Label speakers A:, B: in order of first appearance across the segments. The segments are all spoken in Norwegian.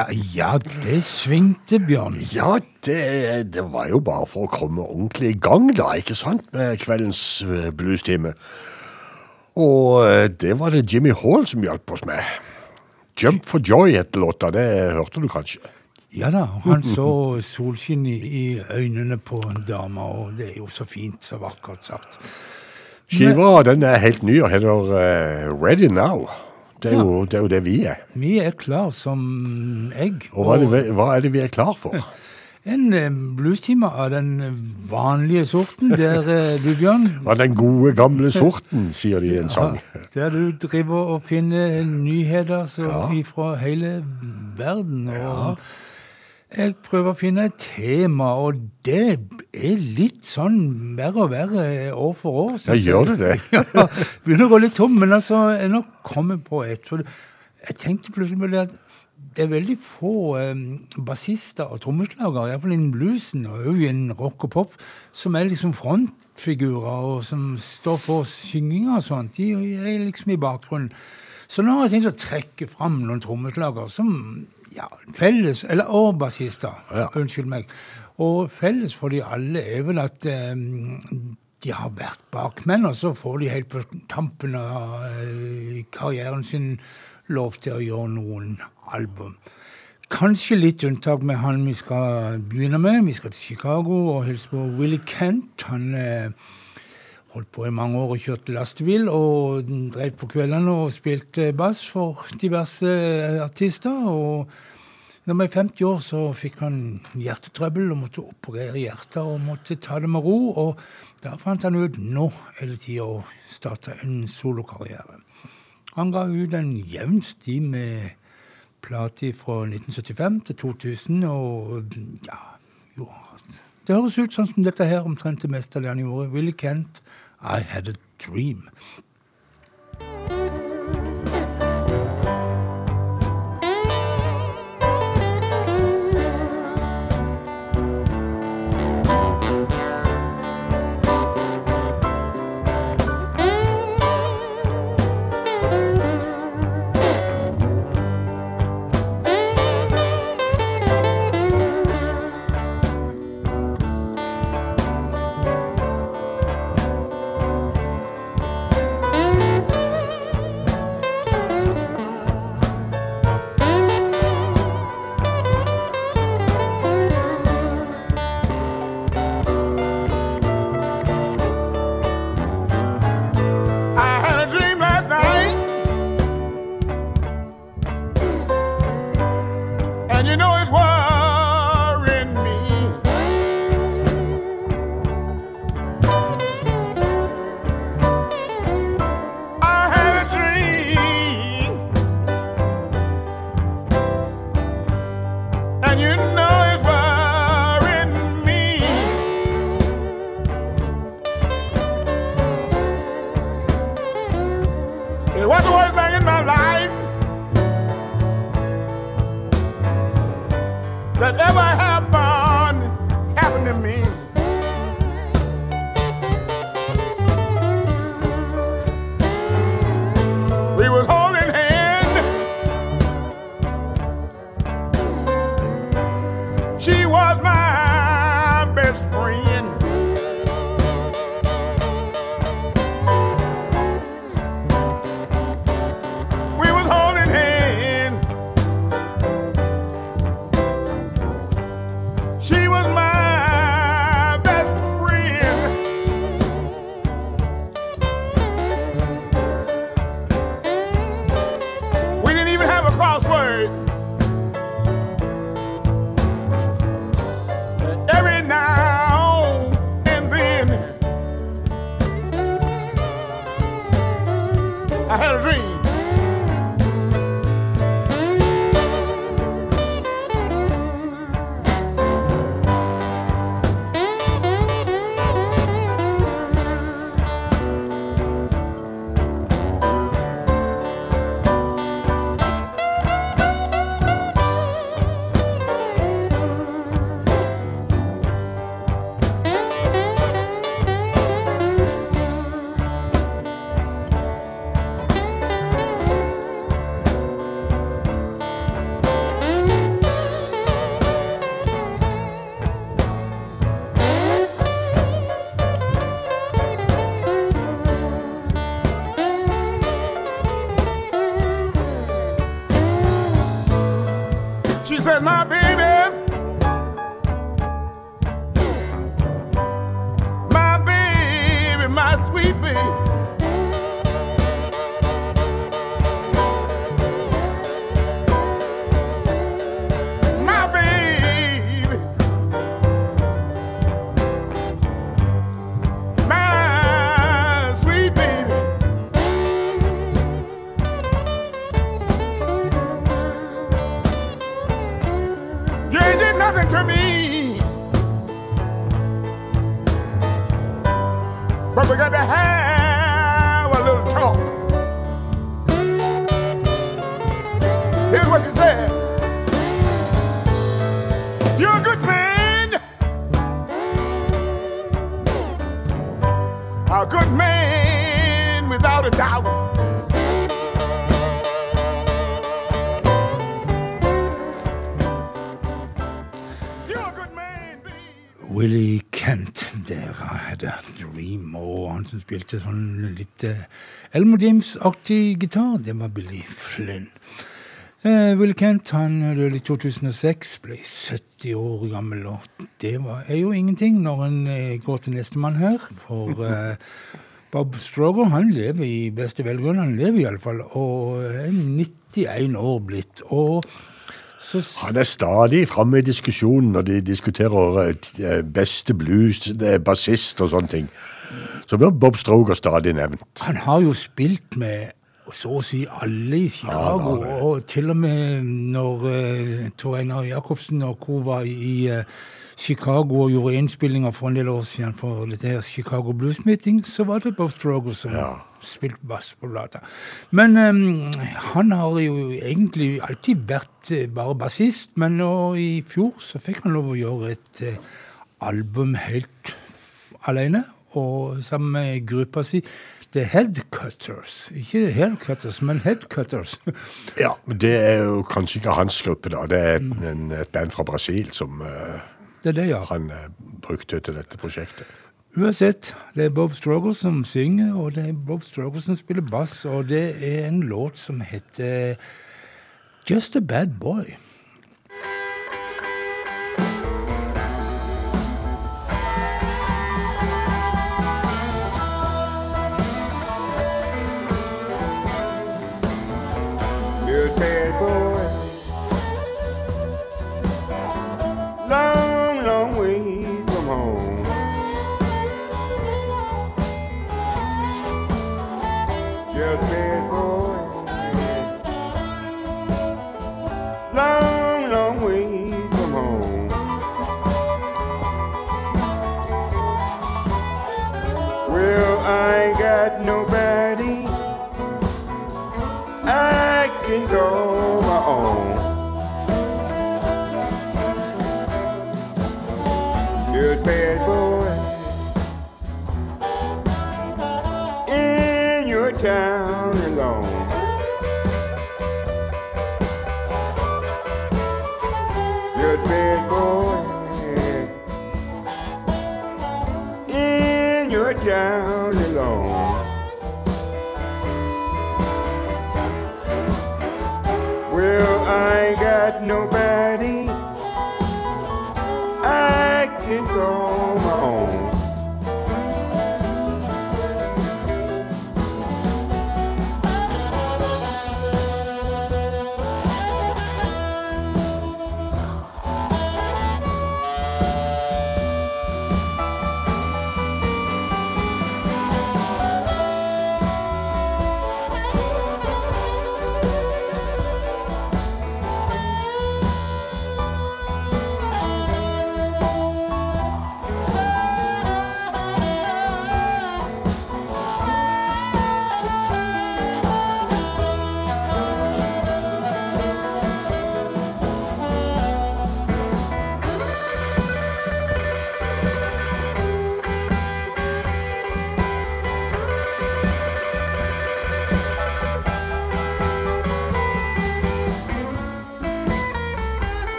A: Ja, ja, det svingte, Bjørn.
B: Ja, det, det var jo bare for å komme ordentlig i gang, da, ikke sant, med kveldens eh, bluestime. Og eh, det var det Jimmy Hall som hjalp oss med. Jump for joy het låta, det hørte du kanskje?
A: Ja da, han så solskinn i, i øynene på dama, og det er jo så fint, så vakkert sagt.
B: Skiva den er helt ny og heter uh, Ready Now. Det er, jo, det er jo det vi er.
A: Vi er klar som egg.
B: Og hva er det, hva er det vi er klar for?
A: En eh, bluestime av den vanlige sorten, der eh, du, Bjørn
B: Av den gode, gamle sorten, sier de i en sang.
A: Der du driver og finner nyheter så, fra hele verden. Og jeg prøver å finne et tema, og det er litt sånn verre og verre år for år.
B: Ja, gjør
A: du
B: det
A: ja, begynner å gå litt tom, men altså, jeg er jeg på et. For jeg tenkte plutselig på det at det er veldig få eh, bassister og trommeslagere, iallfall innen bluesen og òg innen rock og pop, som er liksom frontfigurer og som står for synginga og sånt. De er liksom i bakgrunnen. Så nå har jeg tenkt å trekke fram noen trommeslagere som ja, felles Eller og bassister.
B: Ja.
A: Unnskyld meg. Og felles for de alle er vel at um, de har vært bakmenn, og så får de helt på tampen av uh, karrieren sin lov til å gjøre noen album. Kanskje litt unntak med han vi skal begynne med. Vi skal til Chicago og hilse på Willie Kent. Han eh, holdt på i mange år og kjørte lastebil og drev på kveldene og spilte bass for diverse eh, artister. og når han var 50 år, så fikk han hjertetrøbbel og måtte operere hjertet og måtte ta det med ro. og Da fant han ut nå er det tid å starte en solokarriere. Han ga ut en jevn sti med plater fra 1975 til 2000, og ja jo, Det høres ut sånn som dette her, omtrent det meste av det han gjorde. Willy Kent, I Had a Dream.
C: It was the worst thing in my life that ever
D: said, now,
A: som spilte sånn litt uh, Elmo James-aktig gitar, det var Billy Flynn. Uh, Will Kent han døde i 2006, ble 70 år gammel, og det var, er jo ingenting når en eh, går til nestemann her, for eh, Bob Stroger han lever i beste velgående, han lever iallfall, og er 91 år blitt. og
B: Han er stadig framme i diskusjonen når de diskuterer eh, eh, beste blues, eh, bassist og sånne ting. Så blir Bob Stroger stadig nevnt.
A: Han har jo spilt med så å si alle i Chicago,
B: Ja,
A: og til og med når uh, Tor Einar Jacobsen og co. var i uh, Chicago og gjorde innspillinger for en del år siden for dette her Chicago Blues Meeting, så var det Bob Stroger som
B: Ja.
A: spilte bass på plata. Men um, han har jo egentlig alltid vært uh, bare bassist, men nå i fjor så fikk han lov å gjøre et uh, album helt alene, og sammen med gruppa si The Headcutters. Ikke Haircutters, men Headcutters.
B: Ja, Det er jo kanskje ikke hans gruppe, da. Det er et, en, et band fra Brasil som uh,
A: Det er det, ja.
B: han uh, brukte til dette prosjektet.
A: Uansett, det er Bob Struggle som synger, og det er Bob Struggle som spiller bass, og det er en låt som heter Just a Bad Boy.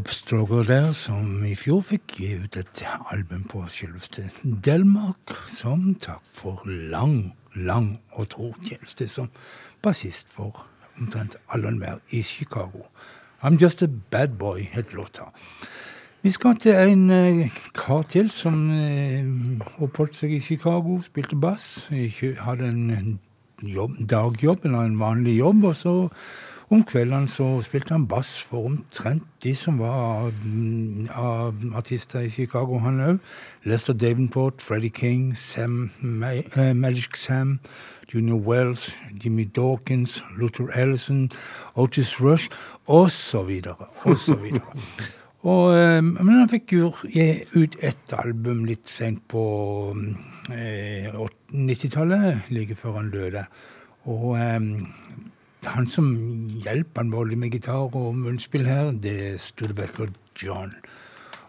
A: Bob Stroger der, som i fjor fikk gi ut et album på selveste Delmark, som takk for lang, lang og tro tjeneste som bassist for omtrent alle enhver i Chicago. I'm Just a Bad Boy, het låta. Vi skal til en eh, kar til som eh, oppholdt seg i Chicago, spilte bass. Hadde en jobb, dagjobb eller en vanlig jobb. Og så om kveldene så spilte han bass for omtrent de som var mm, av artister i Chicago, han òg. Lester Davenport, Freddie King, Sam, eh, Magic Sam, Junior Wells, Jimmy Dawkins, Luther Ellison, Otis Rush osv. osv. Og, eh, men han fikk jo ut ett album litt seint på eh, 90-tallet, like før han døde. Og eh, han som hjelper han både med gitar og munnspill her, det er Studebaker John.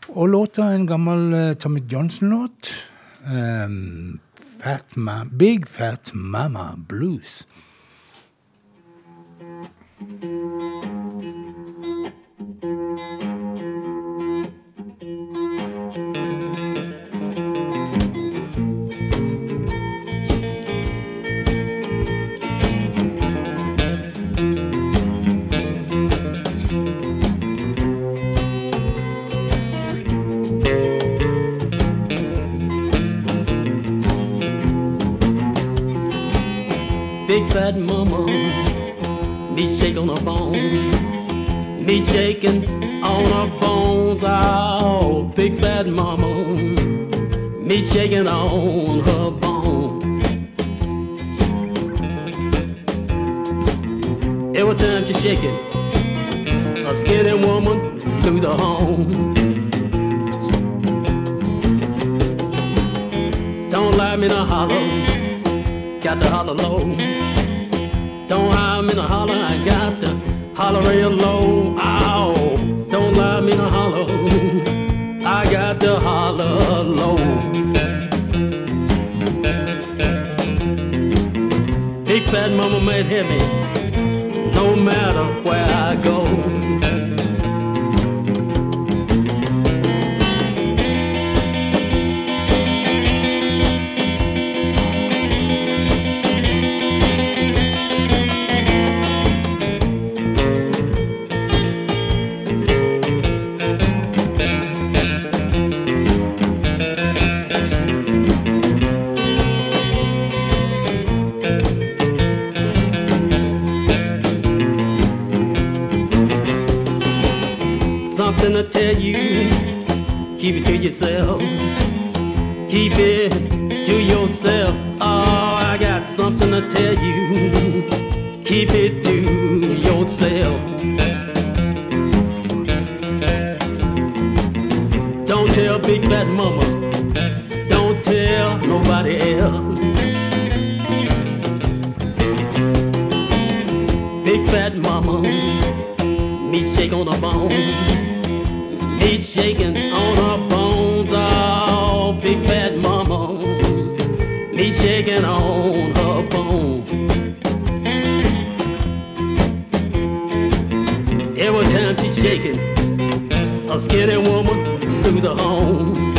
A: Og låta er en gammel uh, Tommy Johnson-låt. Um, Fat Ma Big Fat Mama Blues.
E: Big fat mama, me shake on her bones, me shaking on her bones. Oh, big fat mama, me shaking on her bones. Every time she shake it, a skinny woman through the home. Don't lie me no hollow, got to holler low. Lie me no holler, I got to holler real low. Ow, don't lie me no hollow, I got to holler low. Big fat mama hit me, no matter where I go. You, keep it to yourself. Keep it to yourself. Oh, I got something to tell you. Keep it to yourself. Don't tell Big Fat Mama. Don't tell nobody else. Big Fat Mama, me shake on the bone. Me shaking on her bone. Every time she shaking, a skinny woman through the home.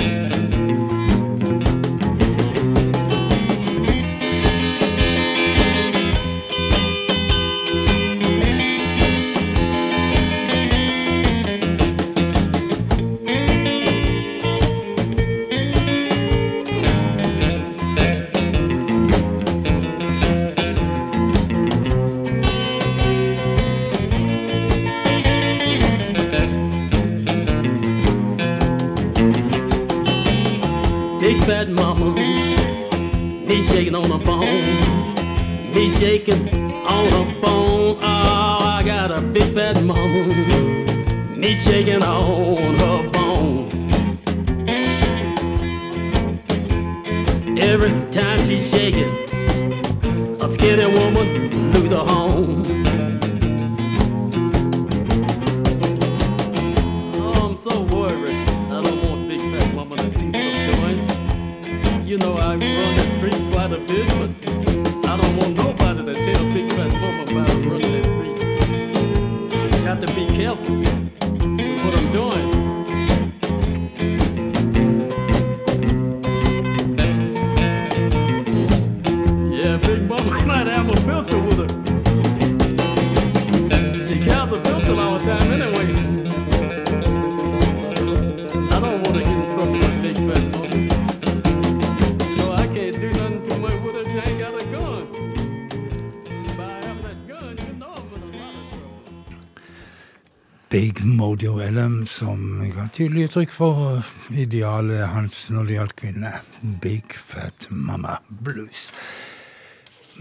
A: Som ga tydelig uttrykk for idealet hans når det gjaldt kvinner. Big Fat Mama Blues.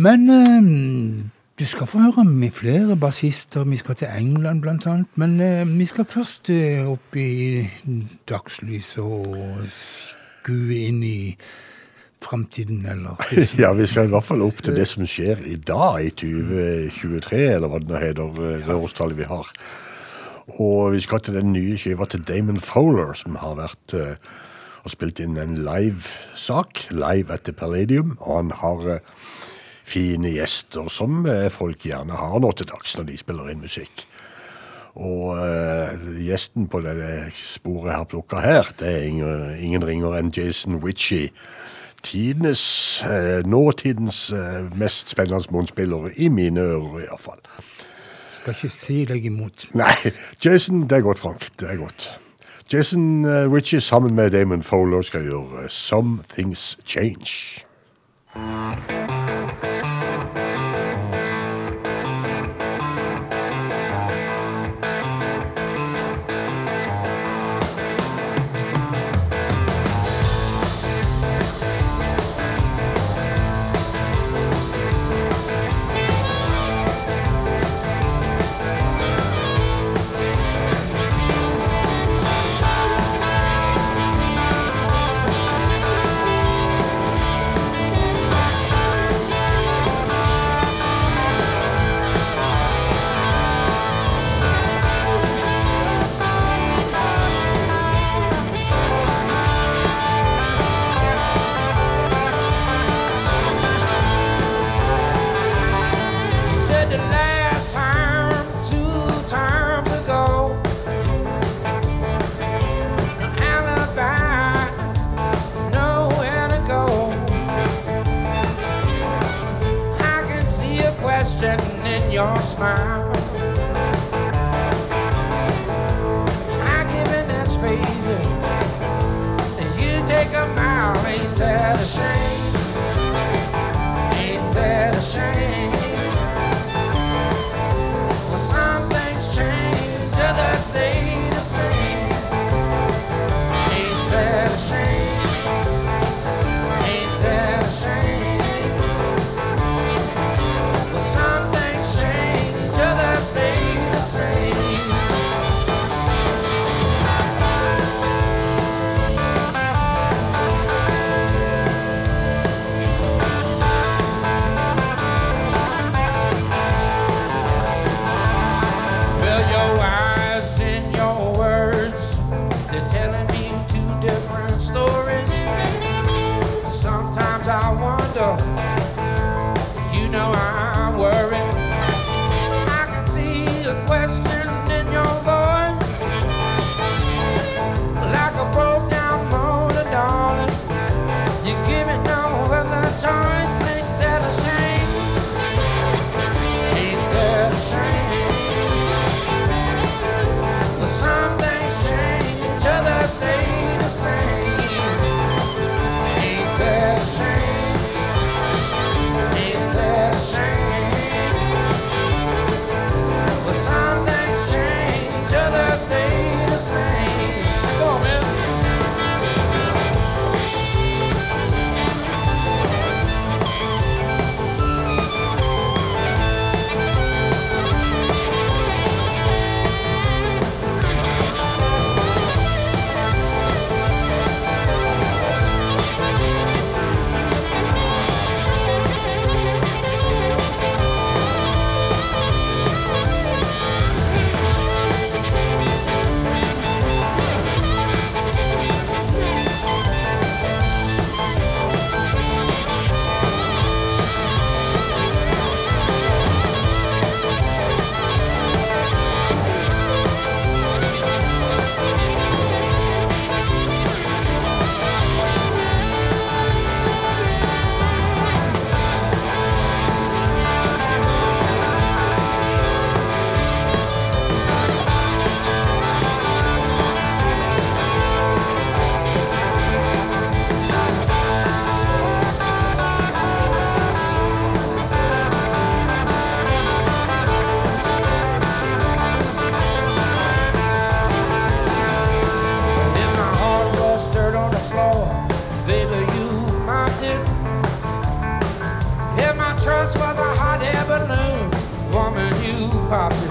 A: Men eh, du skal få høre med flere bassister. Vi skal til England, blant annet. Men eh, vi skal først eh, opp i dagslyset og skue inn i framtiden, eller
B: Ja, vi skal i hvert fall opp til det som skjer i dag, i 2023, eller hva det nå heter, eh, det årstallet vi har. Og vi skal til den nye skiva til Damon Fowler, som har vært eh, og spilt inn en live-sak, live etter Palladium. Og han har eh, fine gjester, som eh, folk gjerne har nå til dags når de spiller inn musikk. Og eh, gjesten på det sporet jeg har plukka her, det er ingen, ingen ringer enn Jason Witchie. Tidenes, eh, nåtidens eh, mest spennende munnspiller, i mine ører iallfall.
A: Skal ikke si deg imot.
B: Nei, Jason, det er godt, Frank. Det er godt. Jason uh, Ritchie sammen med Damon Fowler skal gjøre Some Things Change.
F: The last time, two times ago. No alibi, nowhere to go. I can see a question in your smile. Stay
G: times.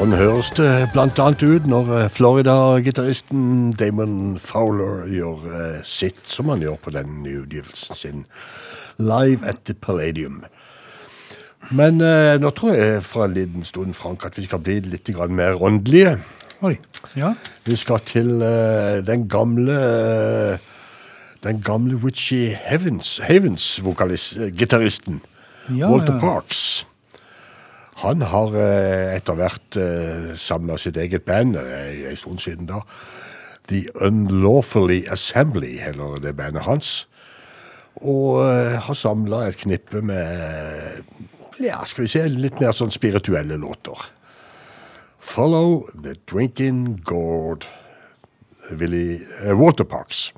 G: Sånn høres det annet ut når eh, Florida-gitaristen Damon Fowler gjør eh, sitt, som han gjør på den nye utgivelsen sin, live at the Palladium. Men eh, nå tror jeg for en liten stund, Frank, at vi skal bli litt mer åndelige.
A: Oi. Ja.
G: Vi skal til eh, den gamle eh, Den gamle Richie Havens, Havens vokalist, eh.
A: Ja,
G: Walter
A: ja.
G: Parks. Han har eh, etter hvert uh, samla sitt eget band, eh, en stund siden da. The Unlawfully Assembly, heller det bandet hans. Og eh, har samla et knippe med ja, skal vi se, litt mer sånn spirituelle låter. Follow the Drinking Gourd, Willy uh, Waterparks.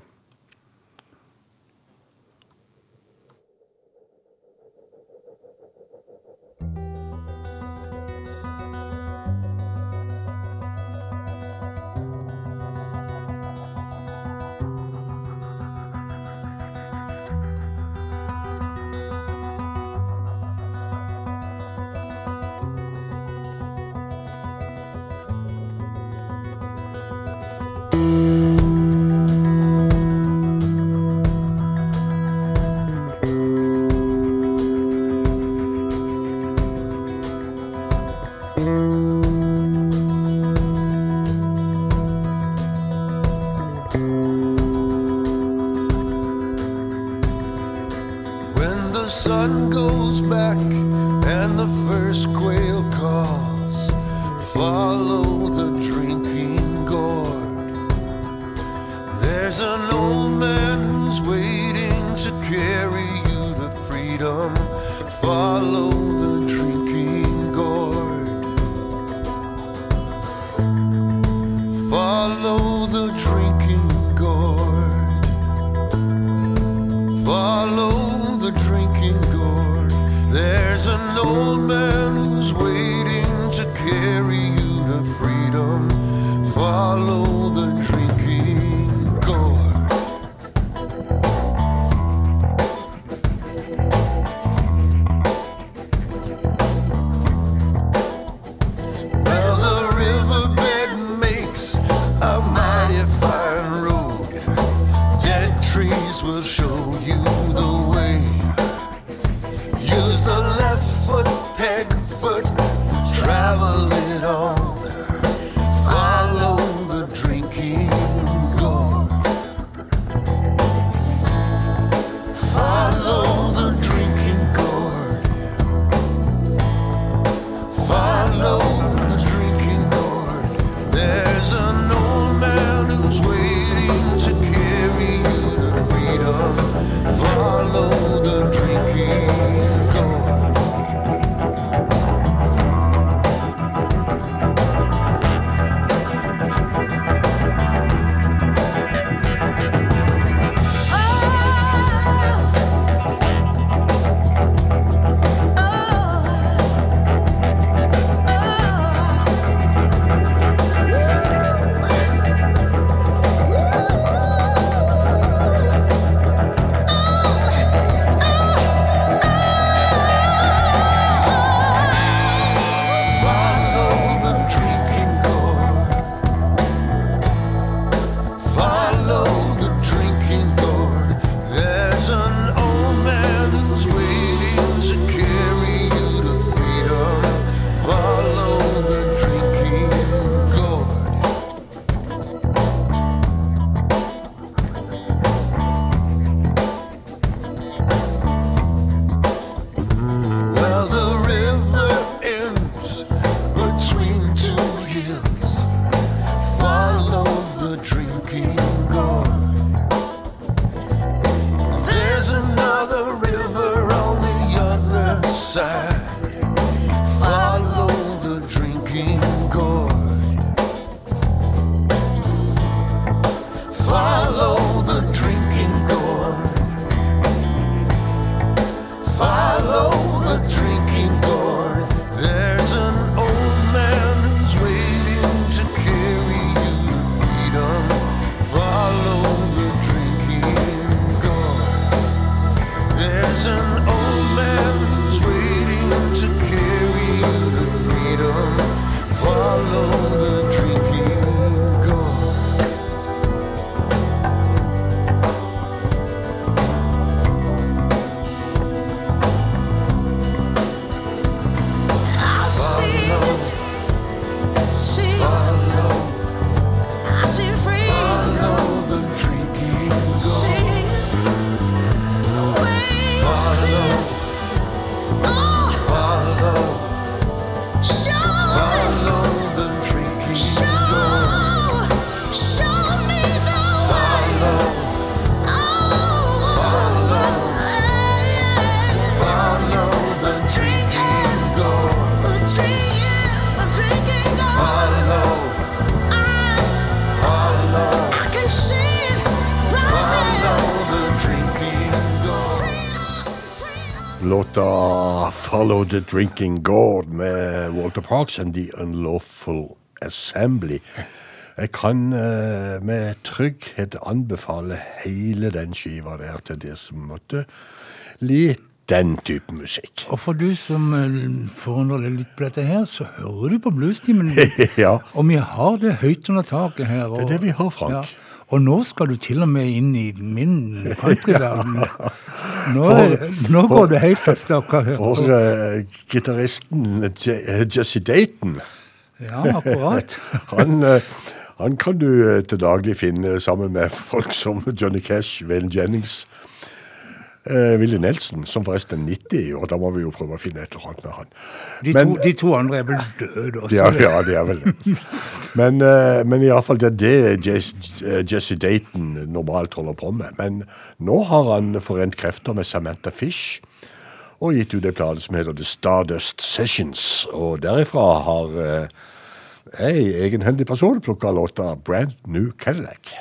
H: 'Follow the Drinking
B: God' med Walter Parks and The Unlawful Assembly. Jeg kan eh, med trygghet anbefale hele den skiva der til det som måtte Litt den type musikk.
A: Og for du som eh, forundrer deg litt på dette her, så hører du på bluestimen.
B: ja,
A: Og vi har det høyt under taket her. Og,
B: det er det vi har, Frank.
A: Og nå skal du til og med inn i min countryverden. Nå, nå går det høyt av stakka her.
B: For uh, gitaristen Jesse Dayton
A: Ja, akkurat.
B: Han, eh, han kan du eh, til daglig finne sammen med folk som Johnny Cash, Wayne Jennings, uh, Willy Nelson, som forresten er 90 i år. Da må vi jo prøve å finne et eller annet med han.
A: De,
B: Men-
A: to, de to andre er vel døde også.
B: Ja, ja, de er vel det. Men, eh, men iallfall det er det Jesse, eh, Dayton normalt holder på med. Men nå har han forent krefter med Samantha Fish og gitt ut en plate som heter The Stardust Sessions. Og derifra har eh, ei egenhendig person plukka låta
C: Brand New Cadillac.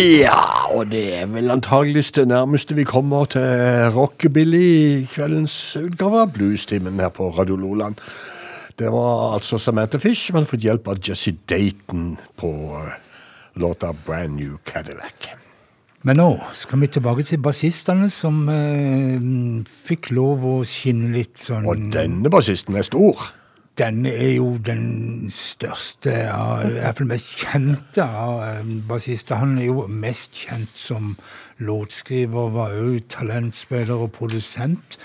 B: Ja, og det er vel antageligst det nærmeste vi kommer til rockebilly i kveldens utgave av Bluestimen her på Radio Loland. Det var altså Samantha Fish, men fått hjelp av Jesse Dayton på eh, låta Brand New Cadillac.
A: Men nå skal vi tilbake til bassistene som eh, fikk lov å skinne litt sånn
B: Og denne bassisten er stor.
A: Denne er jo den største, i hvert fall mest kjente av eh, bassister. Han er jo mest kjent som låtskriver, var òg talentspiller og produsent.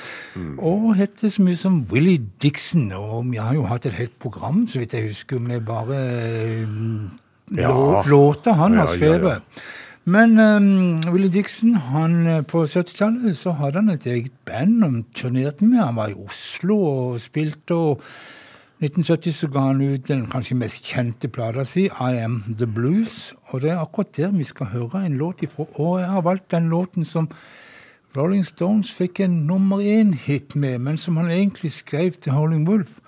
A: Og heter så mye som Willie Dixon. Og vi har jo hatt et helt program, så vidt jeg husker, med bare eh,
B: Ja.
A: låter han har
B: Ja, ja, ja.
A: skrevet. Men um, Willie Dixon, han, eh, på 70-tallet så hadde han et eget band han turnerte med. Han var i Oslo og spilte. og 1970 så ga han ut den kanskje mest kjente plata si, I Am The Blues. Og det er akkurat der vi skal høre en låt ifra. Og jeg har valgt den låten som Rolling Stones fikk en nummer én-hit med, men som han egentlig skrev til Howling Wolf,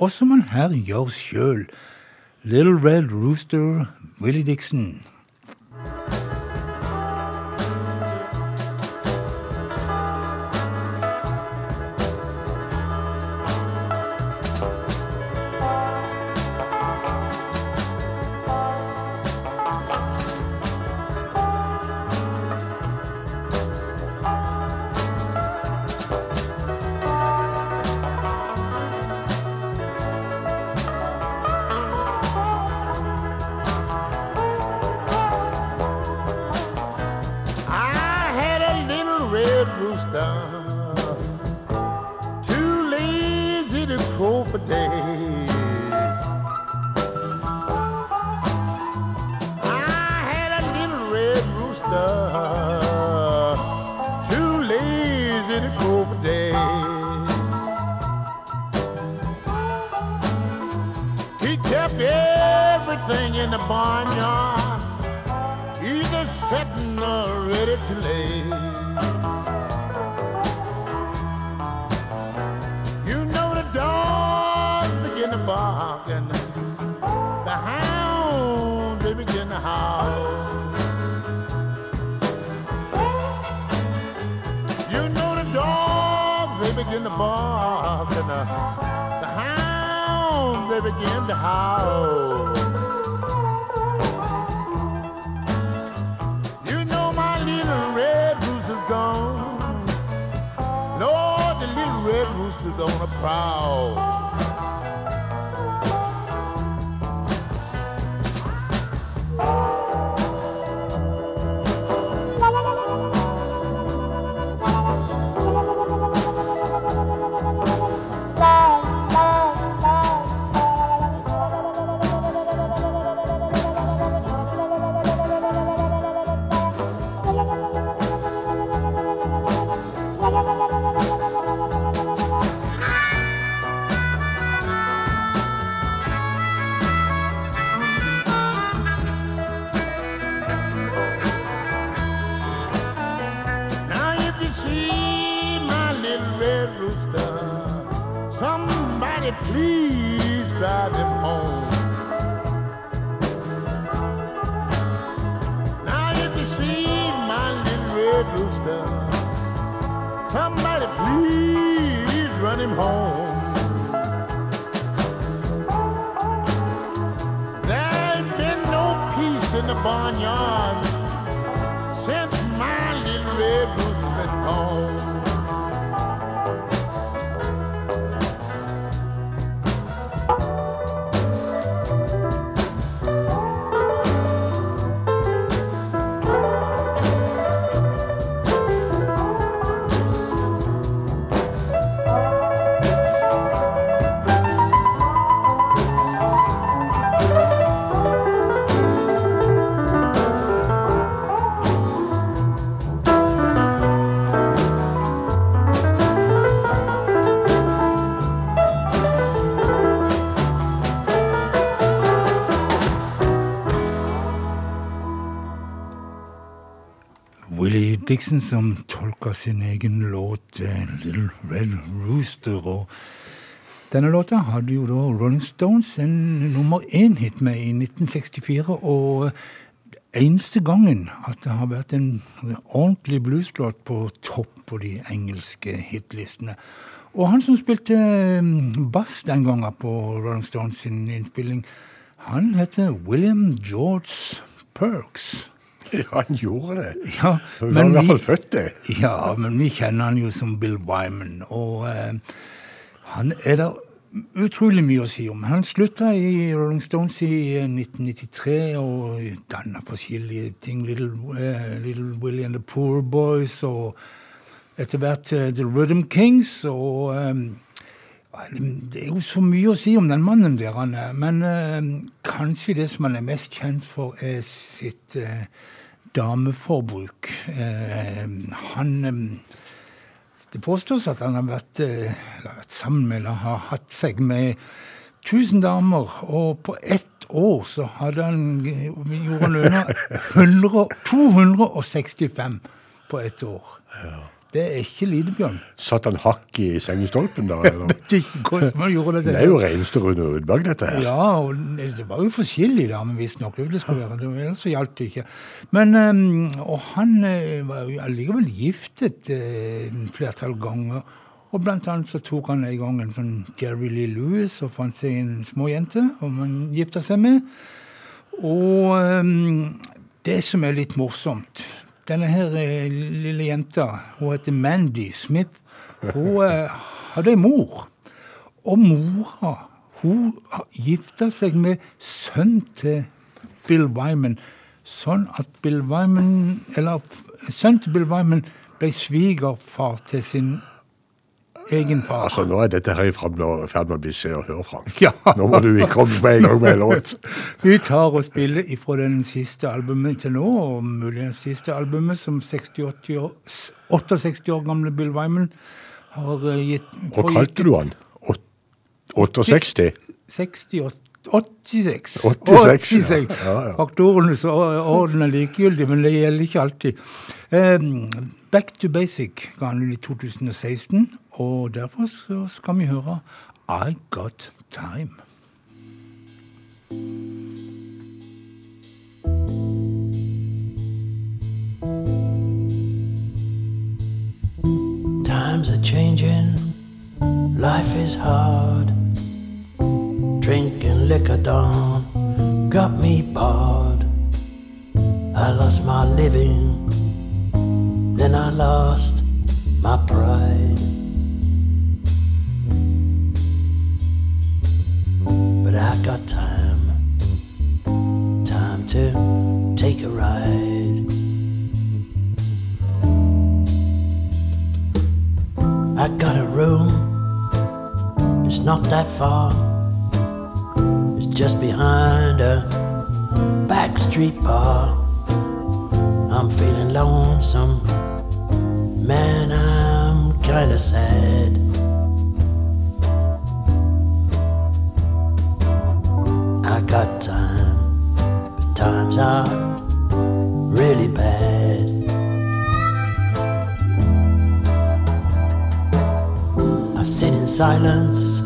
A: og som han her gjør sjøl. Little Red Rooster, Willie Dixon. Dixon som tolka sin egen låt eh, Little Red Rooster. Og denne låta hadde jo da Rolling Stones en nummer én-hit med i 1964. Og eneste gangen at det har vært en ordentlig blueslåt på topp på de engelske hitlistene. Og han som spilte eh, bass den gangen på Rolling Stones sin innspilling, han heter William George Perks.
B: Ja, han gjorde det.
A: Ja,
B: Han var i hvert fall født det.
A: Ja, men vi kjenner han jo som Bill Wyman, og eh, han er der utrolig mye å si om. Han slutta i Rolling Stones i eh, 1993 og danna forskjellige ting. Little, eh, Little Willie and the Poor Boys og etter hvert eh, The Rhythm Kings. og... eh, det er jo så mye å si om den mannen der, han er. Men eh, kanskje det som han er mest kjent for, er sitt eh, dameforbruk. Eh, han eh, Det påstås at han har vært, eh, eller vært sammen med eller har hatt seg med 1000 damer, og på ett år så hadde han gjorde han 100 265 på ett år. Det er ikke Lydbjørn.
B: Satt han hakk i sengestolpen da? Eller?
A: Det
B: er jo reneste Rune Rudberg, dette her.
A: Ja, og det var jo forskjellig da, men visstnok. Det skulle være, det, ellers gjaldt det ikke. Men, eh, og han eh, var jo allikevel giftet eh, en flertall ganger. Og blant annet så tok han en gang en sånn Jerry Lee Lewis og fant seg en småjente som han gifta seg med. Og eh, det som er litt morsomt Denne her eh, lille jenta, hun heter Mandy Smith, hun eh, hadde en mor. Og mora hun gifta seg med sønnen til Bill Wyman, sånn at Bill Wyman Eller sønnen til Bill Wyman ble svigerfar til sin egen far.
B: Altså, nå er dette her i ferd med å- bli Se og Hør, Frank.
A: Ja.
B: Nå må du komme med en gang med en låt.
A: Vi tar og spiller ifra den siste albumet til nå, og muligens siste albumet som 68 år, 68 år gamle Bill Wyman har eh, gitt
B: Hva kalte du han? Åt- 68?
A: 68 86.
B: 86, ja. Ja, ja.
A: Faktorenes orden er likegyldig, men det gjelder ikke alltid. Um, Back to Basic ga han ut i 2016, og derfor så skal vi høre I Got Time.
I: Times are changing, life is hard. Drinking liquor down got me barred. I lost my living, then I lost my pride. But I got time, time to take a ride. I got a room, it's not that far. It's just behind a back street bar. I'm feeling lonesome, man, I'm kinda sad. I got time, but times are really bad. I sit in silence,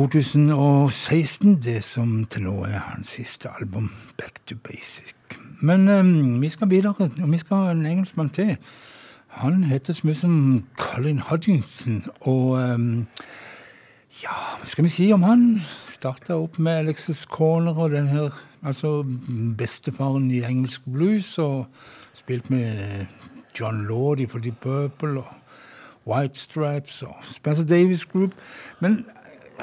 A: 2016, det som til nå er hans siste album, Back to Basic. Men um, vi skal videre, og vi skal ha en engelskmann til. Han heter som Colin Hodgkinson, og um, ja, hva skal vi si om han? Starta opp med Alexis Corner og den her, altså bestefaren i engelsk blues, og spilt med John Lawdy for The Purple og White Stripes og Spencer Davis Group. Men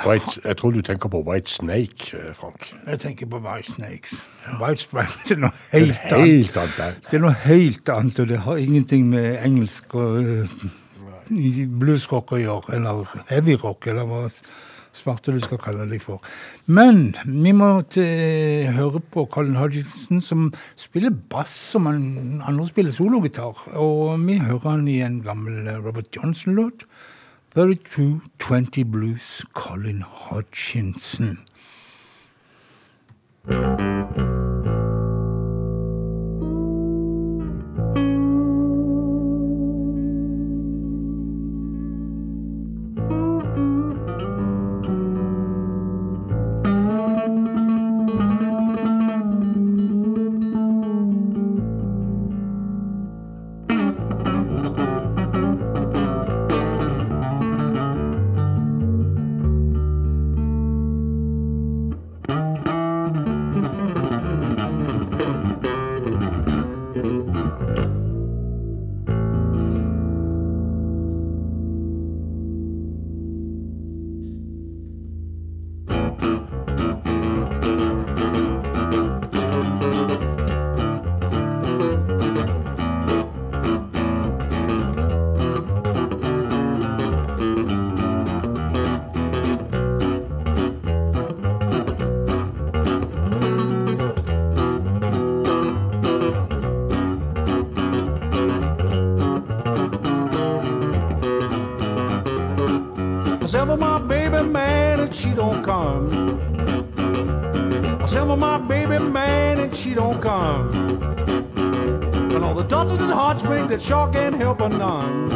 B: White, jeg tror du tenker på White Snake, eh, Frank.
A: Jeg tenker på White Snakes. White Stripes det er noe
B: Det er
A: helt annet.
B: annet.
A: Det er noe helt annet, og det har ingenting med engelsk og øh, bluesrock å gjøre, eller heavyrock, eller hva svarte du skal kalle det for. Men vi må til, høre på Colin Hodgson, som spiller bass som han andre spiller sologitar. Og vi hører han i en gammel eh, Robert Johnson-låt. 3220 Blues, Colin Hodgkinson.
J: Come. I send for my baby man and she don't come. And all the daughters and heartstrings that sure can't help her none.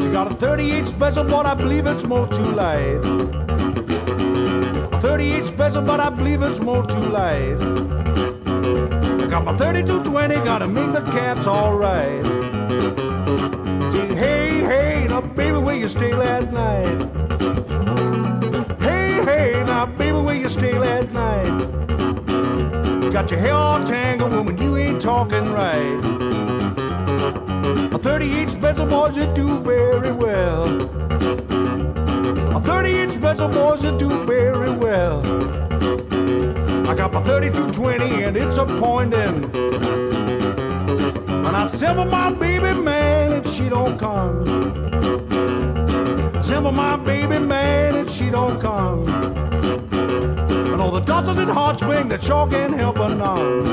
J: She got a 38 special, but I believe it's more too late. A 38 special, but I believe it's more too late. I got my 3220, gotta make the caps alright. Say, hey, hey, now baby, where you stay last night? You stay last night? Got your hair all tangled, woman, you ain't talking right. A 38 special boys that do very well. A 38 special boys that do very well. I got my 3220 and it's appointing. And I send for my baby man and she don't come. Send for my baby man and she don't come. And all the daughters and heartstrings that sure can't help her none.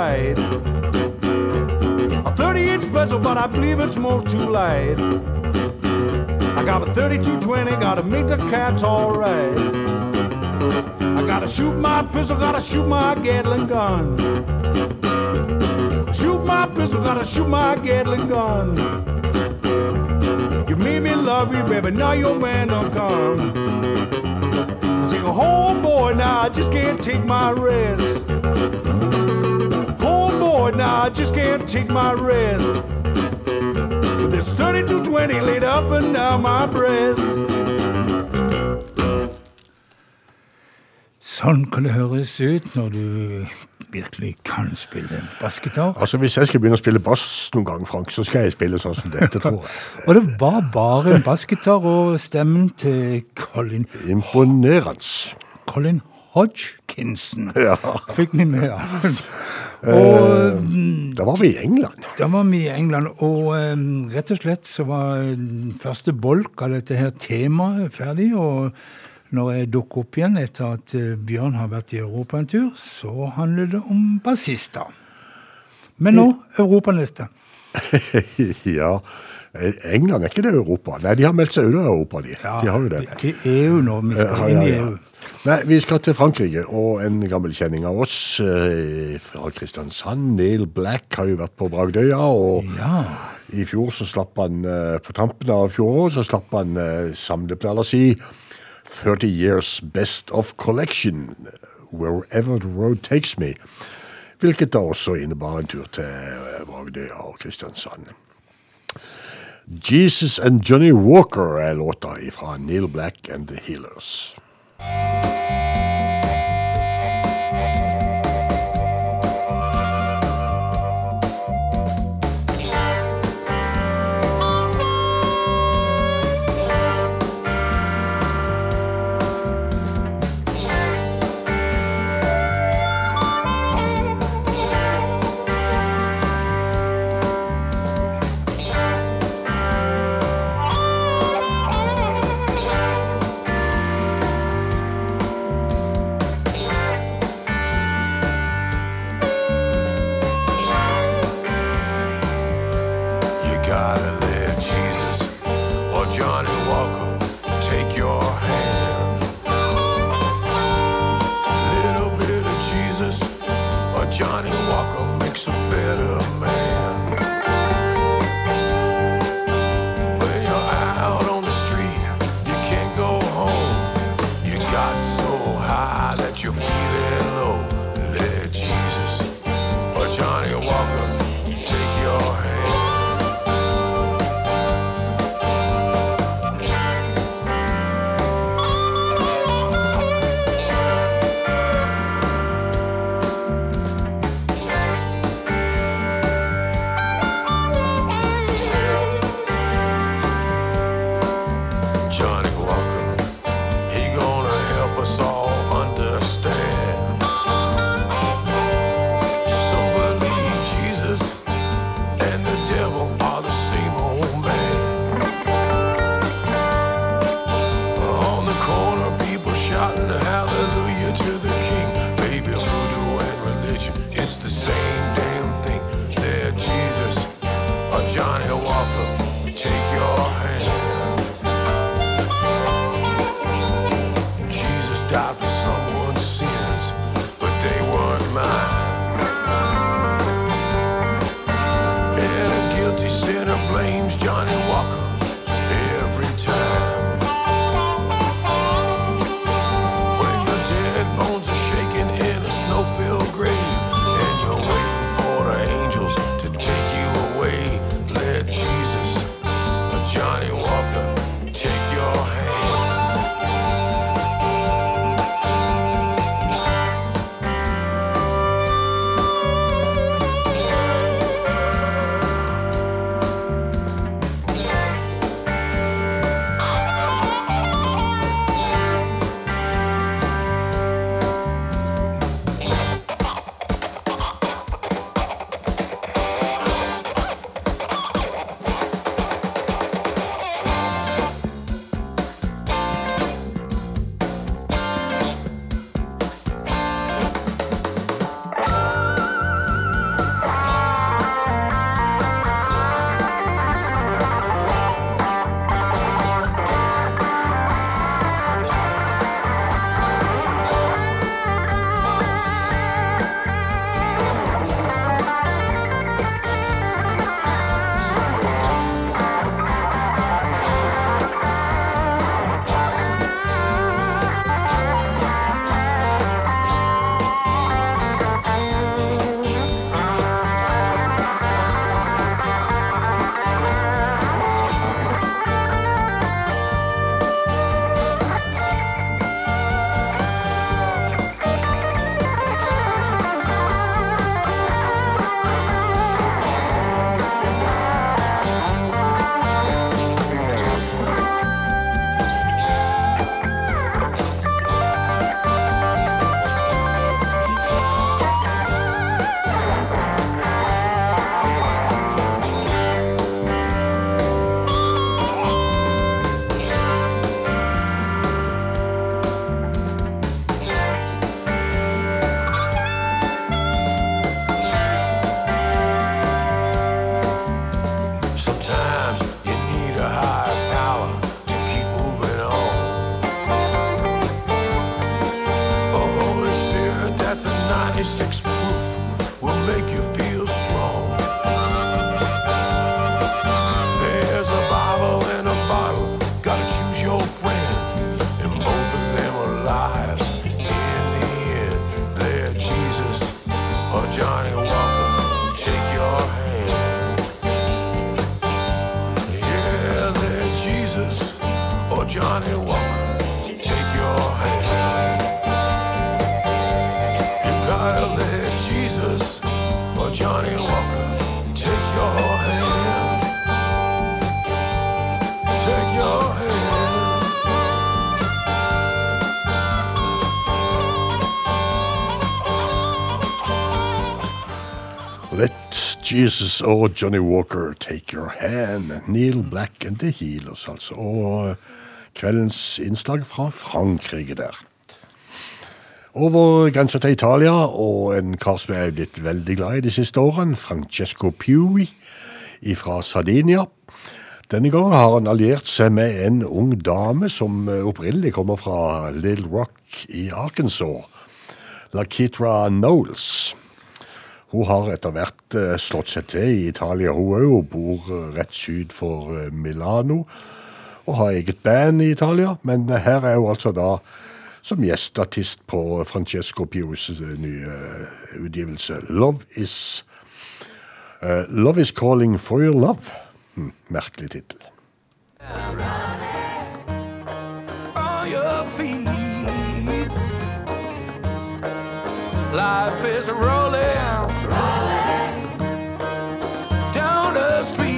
J: Late. A 38 special, but I believe it's more too late. I got a 3220, gotta make the cats alright. I gotta shoot my pistol, gotta shoot my Gatling gun. Shoot my pistol, gotta shoot my Gatling gun. You made me love you, baby, now your man don't come. I sing, oh boy, now I just can't take my rest. I just can't take my rest. With this 3220 laid up and down my breast.
A: Sånn kan det høres ut når du virkelig kan spille bassgitar.
B: Altså, Hvis jeg skal begynne å spille bass noen gang, Frank, så skal jeg spille sånn som dette, tror jeg.
A: Og det var bare en bassgitar og stemmen til Colin,
B: Imponerende.
A: Colin Hodgkinson.
B: Ja.
A: Fikk vi med. Og, eh,
B: da var vi i England.
A: Da var vi i England. Og eh, rett og slett så var første bolk av dette her temaet ferdig. og når jeg dukker opp igjen etter at eh, Bjørn har vært i Europa en tur, så handler det om bassister. Men nå europaneste.
K: ja. England er ikke det Europa? Nei, de har meldt seg ut av Europa, de. Ja, de har jo det.
A: De er jo nå, vi skal inn i EU.
K: Nei, Vi skal til Frankrike, og en gammel kjenning av oss eh, fra Kristiansand, Neil Black, har jo vært på Bragdøya. og
A: ja.
K: I fjor så slapp han eh, på tampen av fjoråret så slapp han eh, som si, 30 Years Best of Collection, Wherever the Road Takes Me. Hvilket da også innebar en tur til eh, Bragdøya og Kristiansand. Jesus and Johnny Walker er låta fra Neil Black and The Healers.
B: Música Og Johnny Walker take your hand. Neil Black and The Healers, altså. Og eh, kveldens innslag fra Frankrike der. Over grensa til Italia, og en kar som jeg er blitt veldig glad i de siste årene, Francesco Piui fra Sardinia. Denne gangen har han alliert seg med en ung dame som eh, opprinnelig kommer fra Little Rock i Arkansas. Lakitra Knowles. Hun har etter hvert eh, slått seg til i Italia, hun òg, og bor eh, rett syd for eh, Milano. Og har eget band i Italia, men her er hun altså da som gjestartist på Francesco Pios nye utgivelse. Love is uh, Love is calling for your love. Hm, merkelig tittel.
J: Life is rolling, rolling down the street.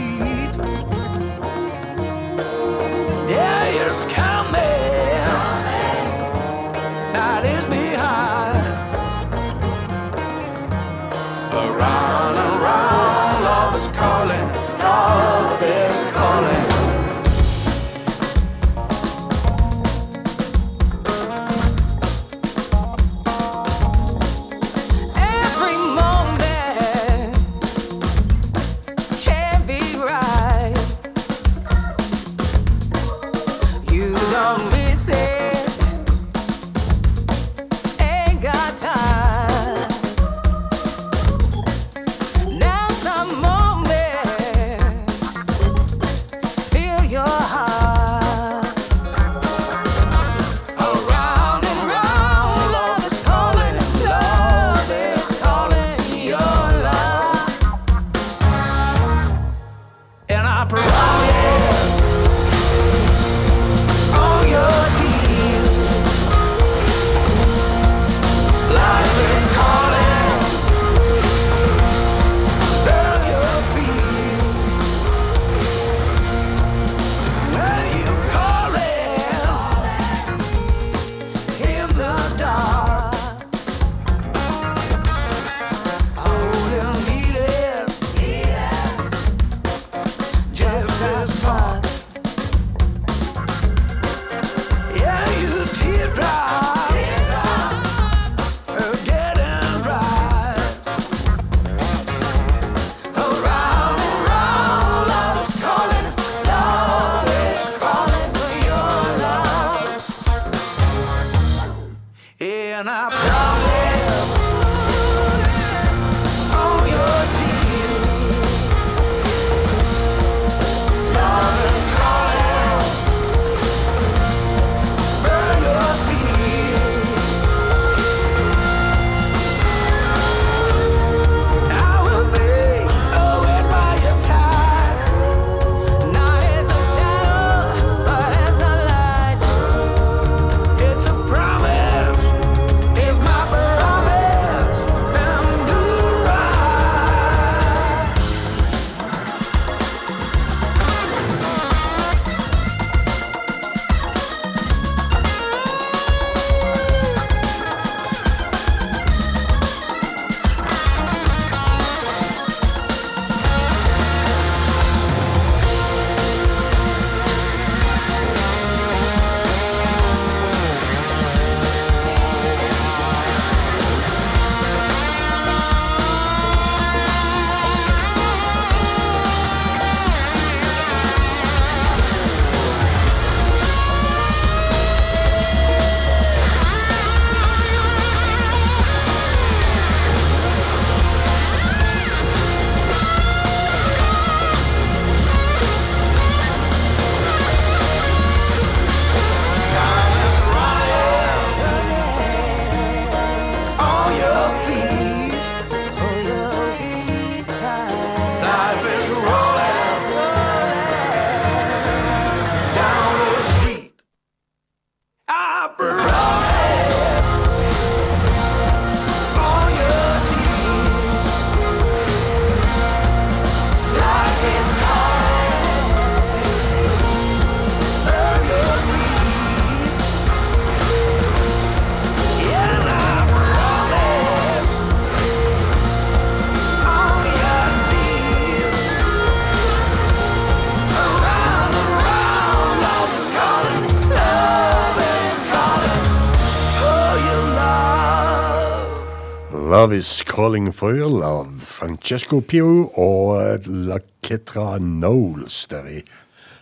J: Love Is Calling
B: for You av Francesco Pio og La Ketra Knowles der er i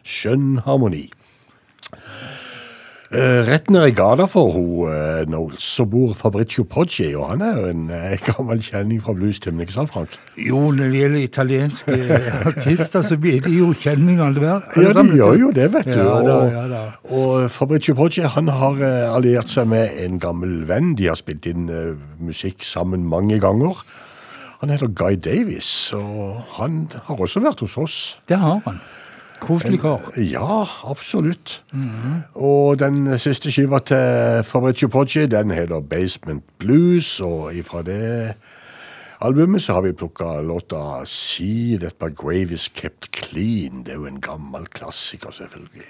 B: skjønn harmoni. Eh, rett ned i gata for hun uh, Knowles så bor Fabricio Poggi, og han er jo en eh, gammel kjenning fra bluestimen, ikke sant, Frank?
A: Jo, når det gjelder italienske artister, så blir de jo kjenninger alle hver.
B: Ja, de gjør jo det, vet du.
A: Ja, da,
B: og,
A: ja, da.
B: og Fabrizio Poggi han har eh, alliert seg med en gammel venn. De har spilt inn uh, musikk sammen mange ganger. Han heter Guy Davis, og han har også vært hos oss.
A: Det har han. Koselig kar.
B: Ja, absolutt. Og den siste skiva til Fabrizio Poggi, den heter Basement Blues, og ifra det albumet så har vi plukka låta See That My Grave Is Kept Clean. Det er jo en gammel klassiker, selvfølgelig.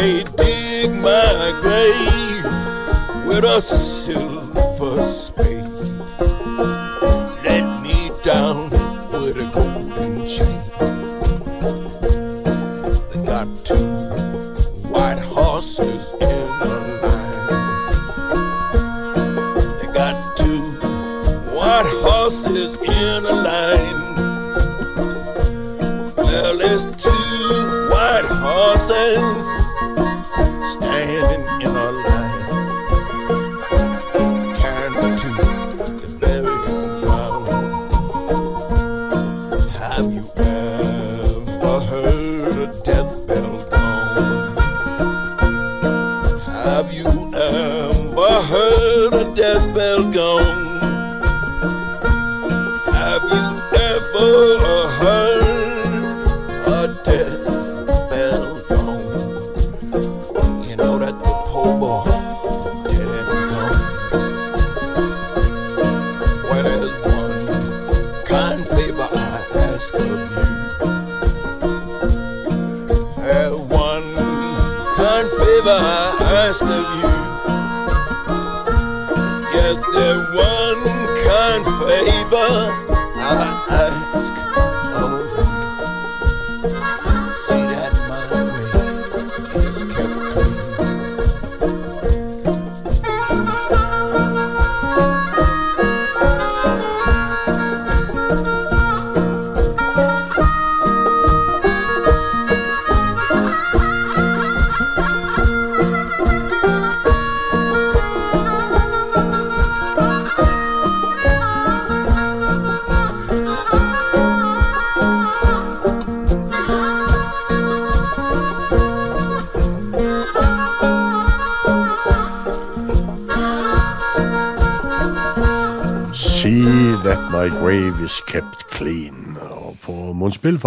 G: May dig my grave with a silver spade.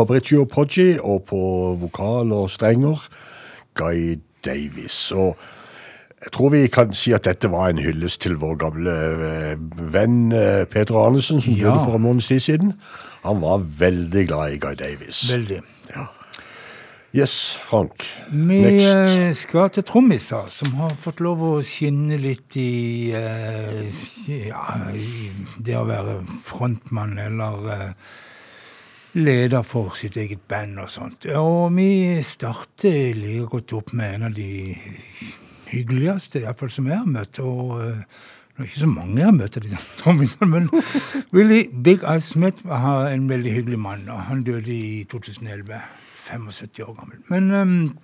B: Fabricio Poggi, og på vokal og strenger Guy Davies. Og jeg tror vi kan si at dette var en hyllest til vår gamle eh, venn eh, Peter Arnesen, som
A: Ja.
B: døde for en måneds tid siden. Han var veldig glad i Guy Davies.
A: Veldig.
B: Yes, Frank.
A: Vi
B: Next.
A: eh, skal til trommiser, som har fått lov å skinne litt i, ja, i det å være frontmann eller leder for sitt eget band og sånt. Og vi starter like godt opp med en av de hyggeligste, iallfall som jeg har møtt. og eh, det er ikke så mange jeg har møtt av disse men Willy Big Eye Smith var en veldig hyggelig mann, og han døde i 2011. 75 år gammel. Men um,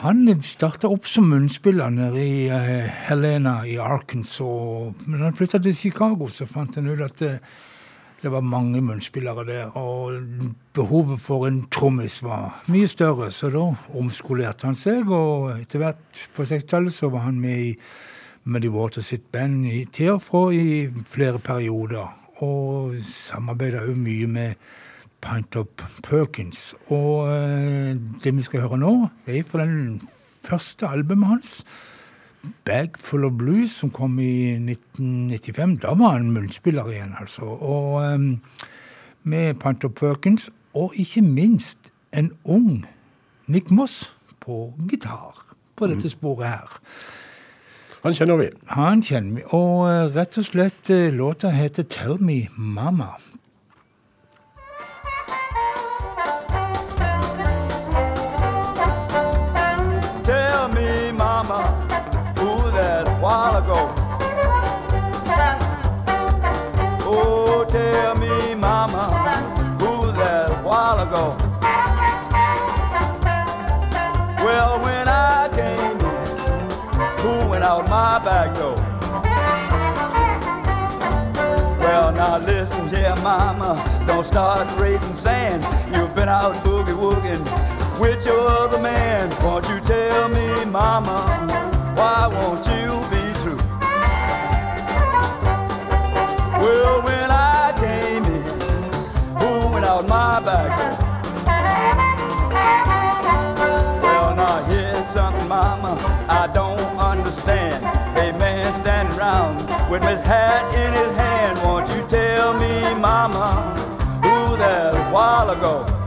A: han starta opp som munnspiller nede i uh, Helena i Arkansas. Men han flytta til Chicago, så fant han ut at det, det var mange munnspillere der. Og behovet for en trommis var mye større, så da omskolerte han seg. Og etter hvert på 60-tallet så var han med i Muddy Water sitt band i, til i flere perioder. Og samarbeida òg mye med Pint Up Perkins. Og eh, det vi skal høre nå, er fra den første albumet hans. Bag Full of Blues, som kom i 1995. Da var han munnspiller igjen, altså. Og um, med Pint Perkins, og ikke minst en ung Nick Moss på gitar på dette sporet her.
B: Han kjenner vi.
A: Han kjenner vi. Og eh, rett og slett eh, låta heter Tell Me Mama.
L: Mama, don't start raising sand. You've been out boogie wooging with your other man. Won't you tell me, mama, why won't you be true? Well, when I came in, who went out my back? Well, now here's something, mama, I don't understand. A man standing around with his hat in his hand. Won't you tell mama, who that a while ago?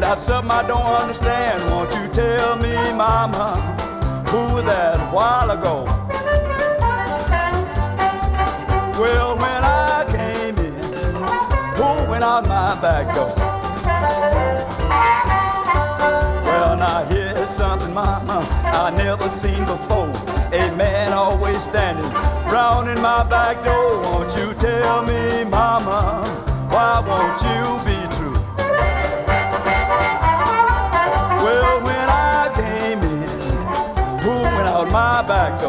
L: And that's something I don't understand. Won't you tell me, mama, who was that a while ago? Well, when I came in, who went out my back door? Well, now here's something, mama, I never seen before. A man always standing round in my back door. Won't you tell me, mama, why won't you be back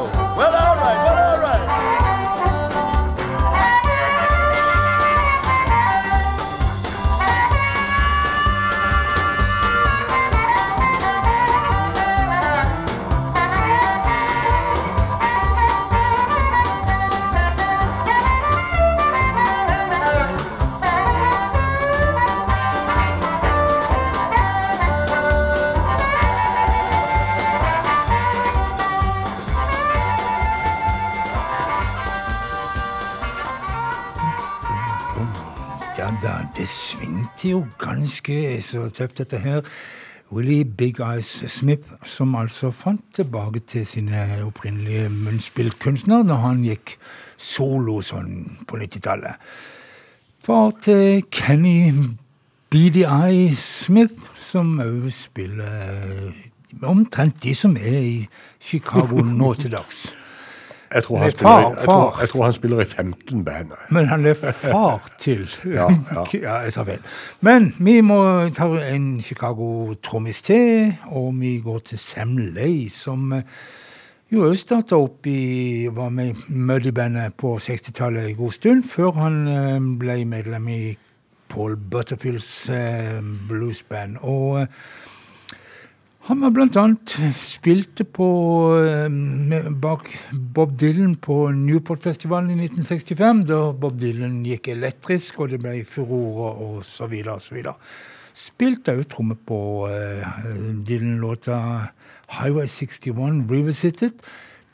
A: svingte jo ganske tøft, dette her. Willie Big Eyes Smith, som altså fant tilbake til sine opprinnelige munnspillkunstnere når han gikk solo sånn på 90-tallet. Far til Kenny Eye Smith, som òg spiller omtrent de som er i Chicago nå til dags.
B: Jeg tror, han spiller, i-
A: far,
B: jeg, tror, jeg tror han spiller i 15 band.
A: Men han er far til
B: Ja, ja.
A: ja, jeg tar feil. Men vi må ta en Chicago-trommis til, og vi går til Sam Lay, som eh, jo òg starta opp i Var med i Muddy-bandet på 60-tallet en god stund, før han eh, ble medlem i Paul Butterfields eh, bluesband. Og han var blant annet spilte på, eh, bak Bob Dylan på Newport-festivalen i 1965, da Bob Dylan gikk elektrisk, og det ble furore og så videre og så videre. Spilte òg tromme på eh, Dylan-låta Highway 61 Revisited,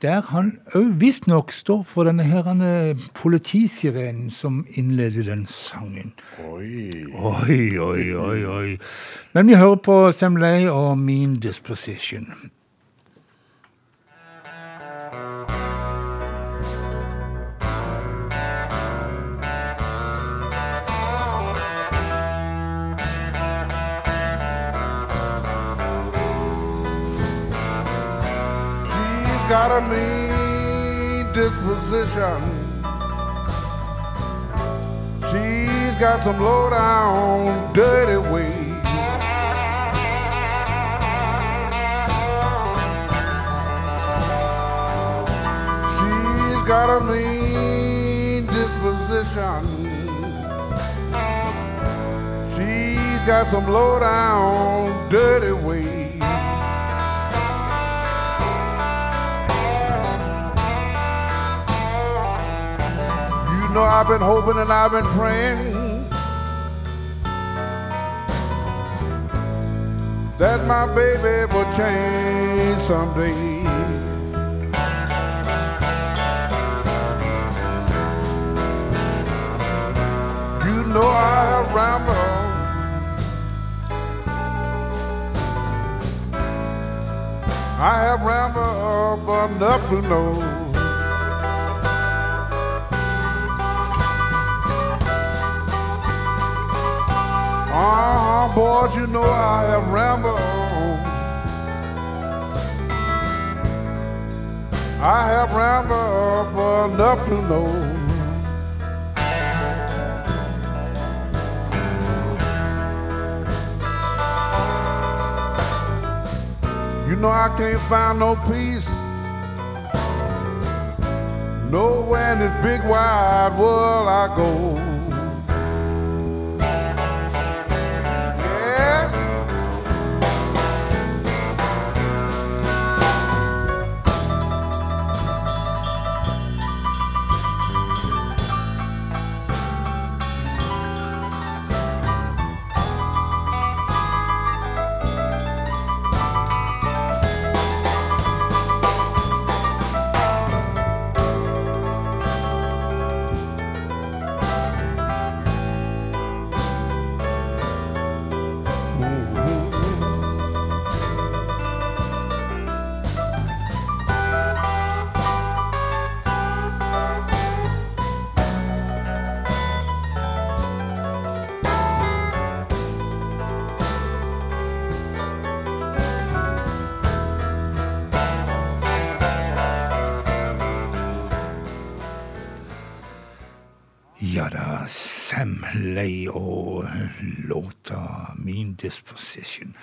A: der han òg visstnok står for denne her eh, politisirenen som innleder den sangen.
B: Oi.
A: Oi, oi, oi, oi. Men vi hører på Sam Lay og Mean Disposition.
M: Got a mean disposition. She's got some low down, dirty ways. She's got a mean disposition. She's got some low down, dirty ways. Know I've been hoping and I've been praying that my baby will change someday. You know I have rambled. I have rambled, enough to know. Ah, boys, you know I have rambled. I have rambled for enough to know. You know I can't find no peace. Nowhere in this big wide world I go.
A: Ja da, Sam Lay og låta Mean Disposition.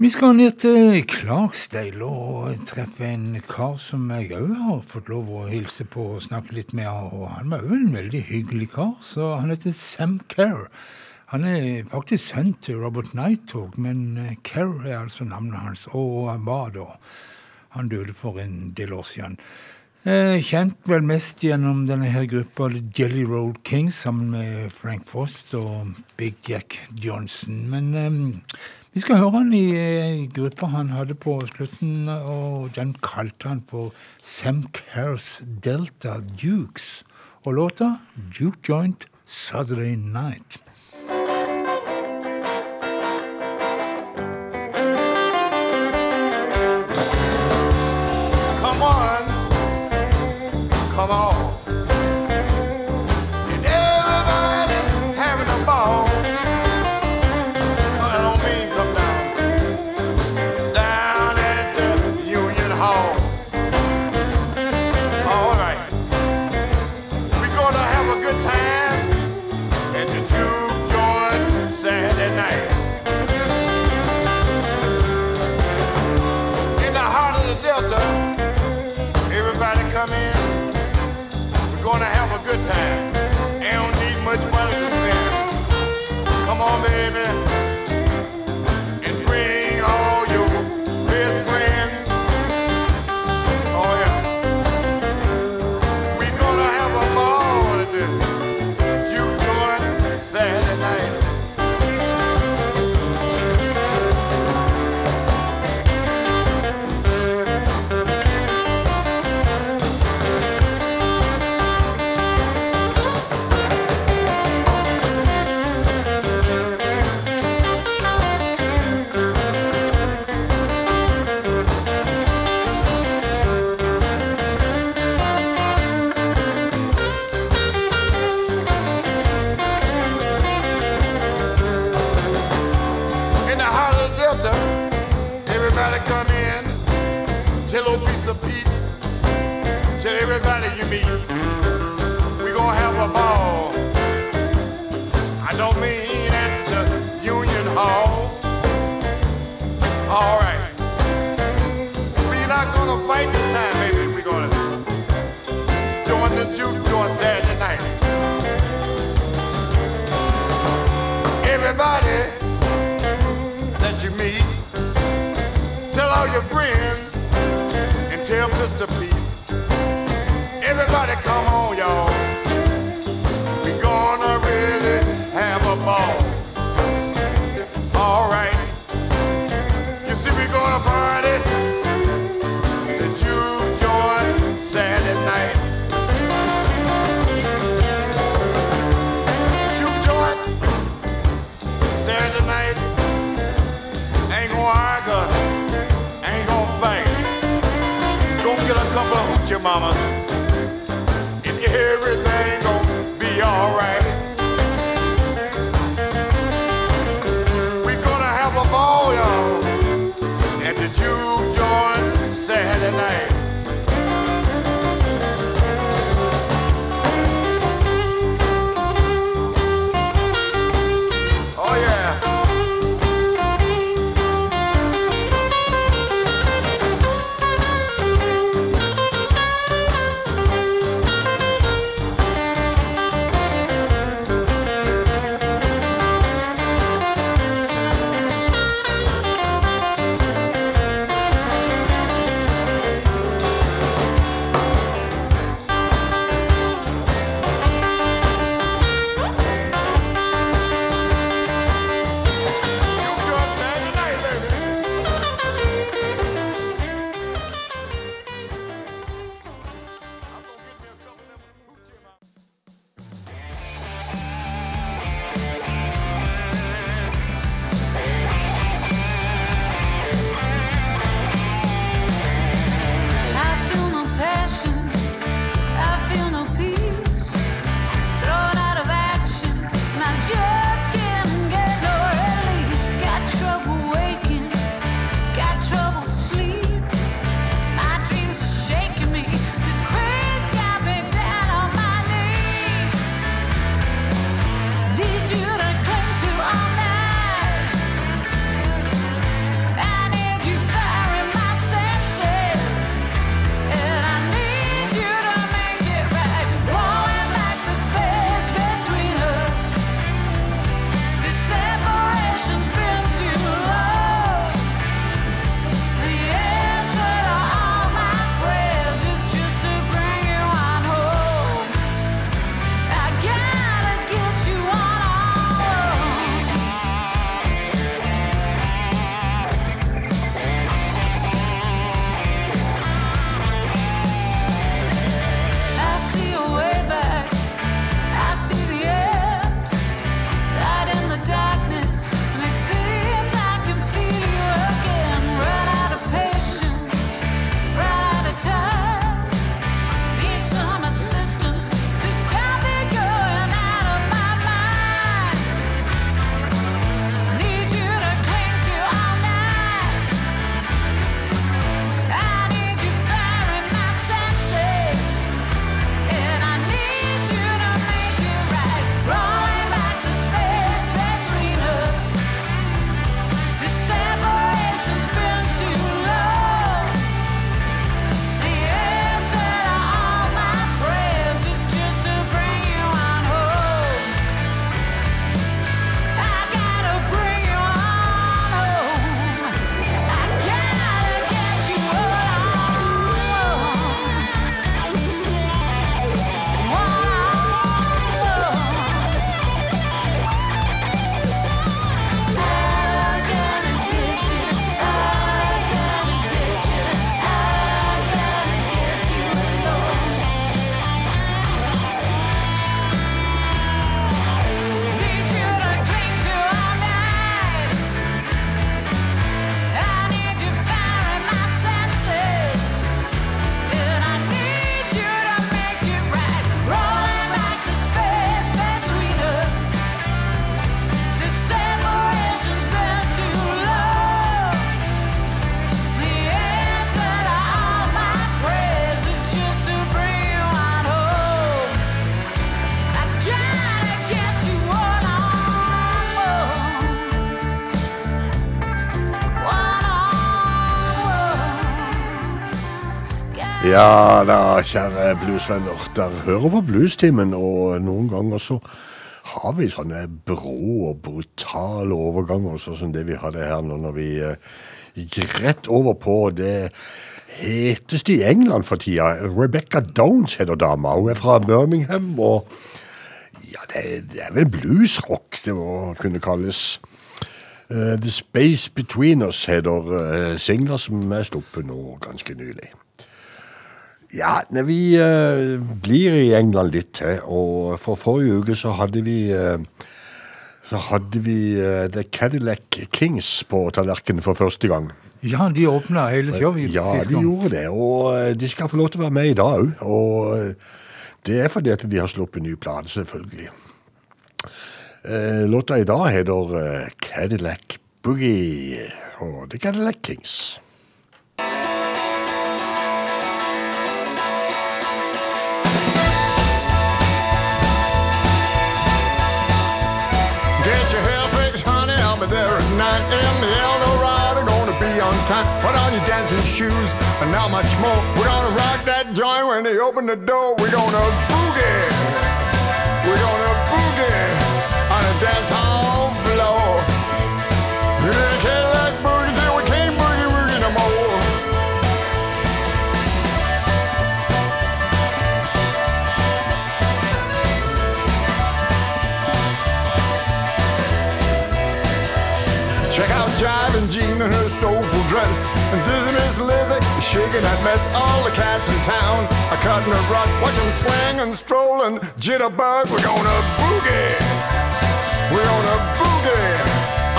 A: Vi skal ned til Clarksdale og treffe en kar som jeg òg har fått lov å hilse på og snakke litt med. Og han var òg en veldig hyggelig kar, så han heter Sam Kerr. Han er faktisk sønn til Robert Nighthawk, men Kerr er altså navnet hans, og han var da. Han døde for en del år siden. Eh, kjent vel mest gjennom denne her gruppa Jelly Roll Kings sammen med Frank Frost og Big Jack Johnson. Men eh, vi skal høre han i eh, gruppa han hadde på slutten, og den kalte han på Sam Cares Delta Dukes. Og låta Duke Joint Saturday Night.
N: We gonna have a ball. I don't mean at the Union Hall. All right. We not gonna fight this time, baby. We gonna join the juke Saturday night. Everybody that you meet, tell all your friends and tell Mr. P.
B: Ja da, kjære bluesvenner. Der hører på Bluestimen, og noen ganger så har vi sånne brå og brutale overganger, sånn som det vi hadde her nå når vi eh, gikk rett over på det heteste i England for tida. Rebecca Downs heter dama. Hun er fra Birmingham, og ja, det, det er vel bluesrock det må kunne kalles. Uh, The Space Between Us heter uh, singler som er sluppet nå ganske nylig. Ja, vi eh, blir i England litt til, og for forrige uke så hadde vi eh, så hadde vi uh, The Cadillac Kings på tallerkenen for første gang.
A: Ja, de åpna hele tida.
B: Ja, de gjorde det, og eh, de skal få lov til å være med i dag òg. Og eh, det er fordi at de har sluppet ny plate, selvfølgelig. Låta i dag heter Cadillac Boogie og The Cadillac Kings.
M: Be there at nine in the Eldorado. Gonna be on time. Put on your dancing shoes and not much more. We're gonna rock that joint when they open the door. We're gonna boogie. We're gonna boogie on a dance hall floor. You Check out Jive and Jean in her soulful dress. And Dizzy Miss Lizzie shaking that mess. All the cats in town are cutting a rug. Watch them swing and stroll and jitterbug. We're gonna boogie. We're gonna boogie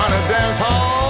M: on a dance hall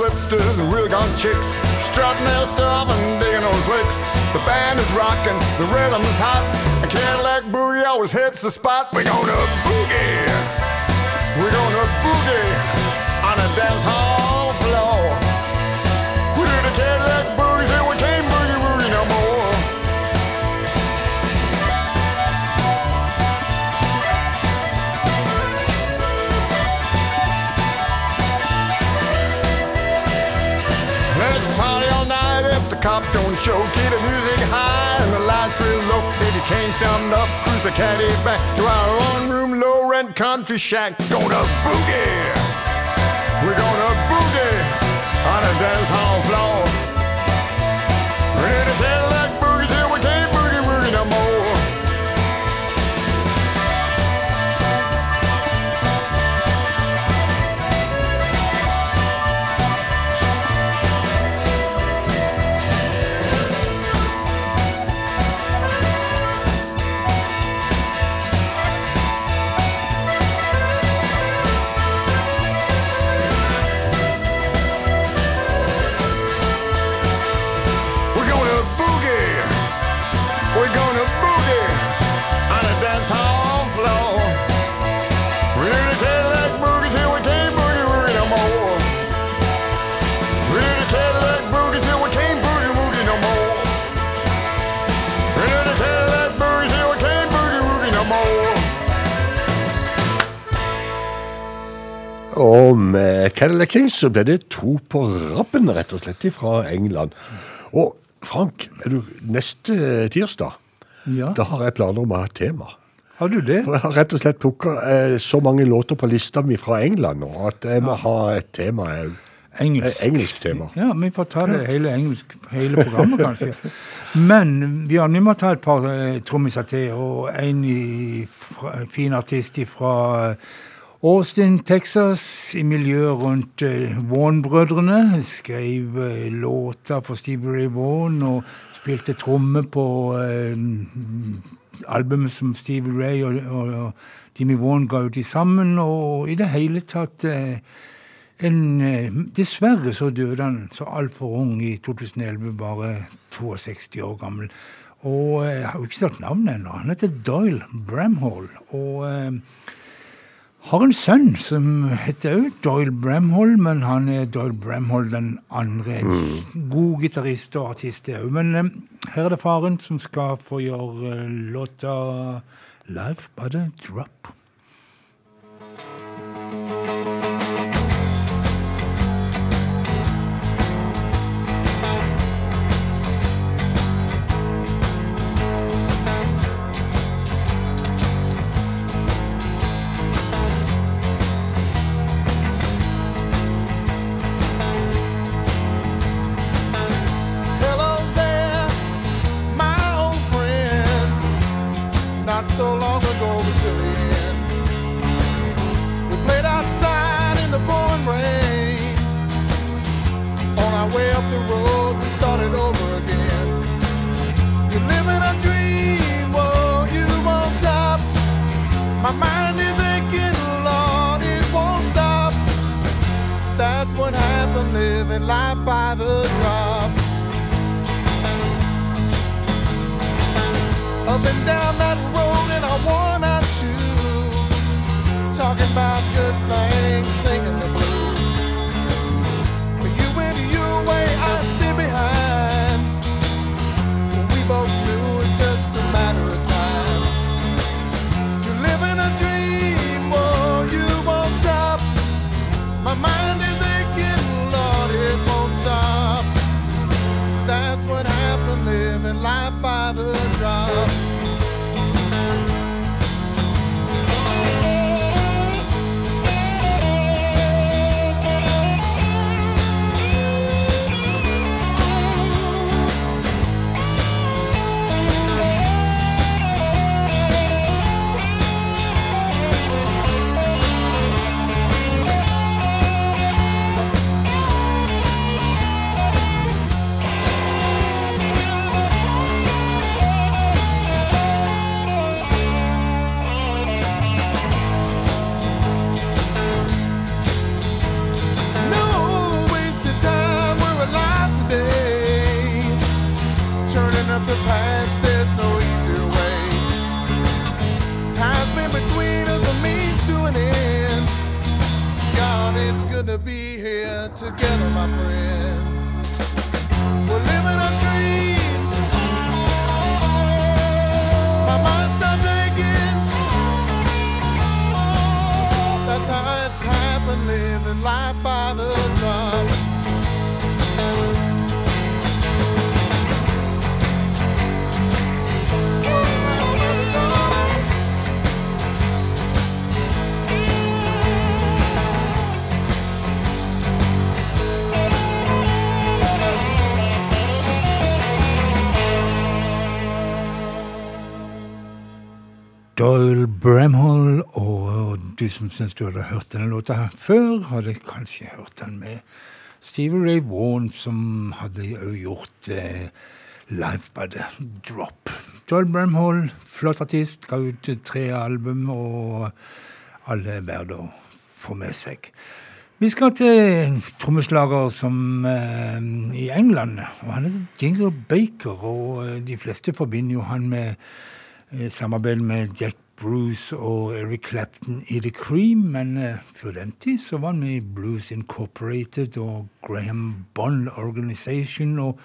M: flipsters, and real gone chicks strutting their stuff and digging those licks. The band is rocking, the rhythm is hot. A Cadillac boogie always hits the spot. We're gonna boogie. We're gonna boogie on a dance hall show. Keep the music high and the lights real low. You can't stand up, cruise the caddy back to our one room, low rent country shack. Gonna boogie. We're gonna boogie on a dance hall floor. Ready to Cadillac
B: med Cadillac Kings så ble det to på rappen, rett og slett, fra England. Og Frank, er du neste tirsdag?
A: Ja.
B: Da har jeg planer om å ha et tema.
A: Har du det?
B: For jeg har rett og slett plukka eh, så mange låter på lista mi fra England nå at jeg må ha et tema òg.
A: Engelsk.
B: Engelsk tema.
A: Ja, vi får ta det hele engelsk, hele programmet, kanskje. Men Bjørn, vi må ta et par eh, trommiser til, og en i, fra, fin artist fra Austin, Texas, i miljøet rundt eh, Vaughan-brødrene. Skrev eh, låter for Stevie Ray Vaughan og spilte tromme på eh, albumet som Stevie Ray og, og, og Jimmy Vaughan ga ut sammen, og i det hele tatt En, dessverre så døde han så altfor ung i 2011, bare 62 år gammel. Og jeg har jo ikke sagt navnet ennå. Han heter Doyle Bramhall. Og har en sønn som heter òg Doyle Bramhall, men han er Doyle Bramhall den andre. Mm. God gitarist og artist òg. Men eh, her er det faren som skal få gjøre eh, låta 'Life by the Drop'. Som syns du hadde hørt denne låta her før, hadde kanskje hørt den med Stevie Ray Vaughan, som hadde jo gjort eh, Life by the Drop. Joel Bramhall, flott artist, ga ut tre album, og alle er verdt å få med seg. Vi skal til trommeslager som eh, i England, og han heter Jingle Baker, og eh, de fleste forbinder jo han med eh, samarbeid med Jack Bruce og Eric Clapton i The Cream, men eh, før den tid så var han med i Blues Incorporated og Graham Bond Organization, og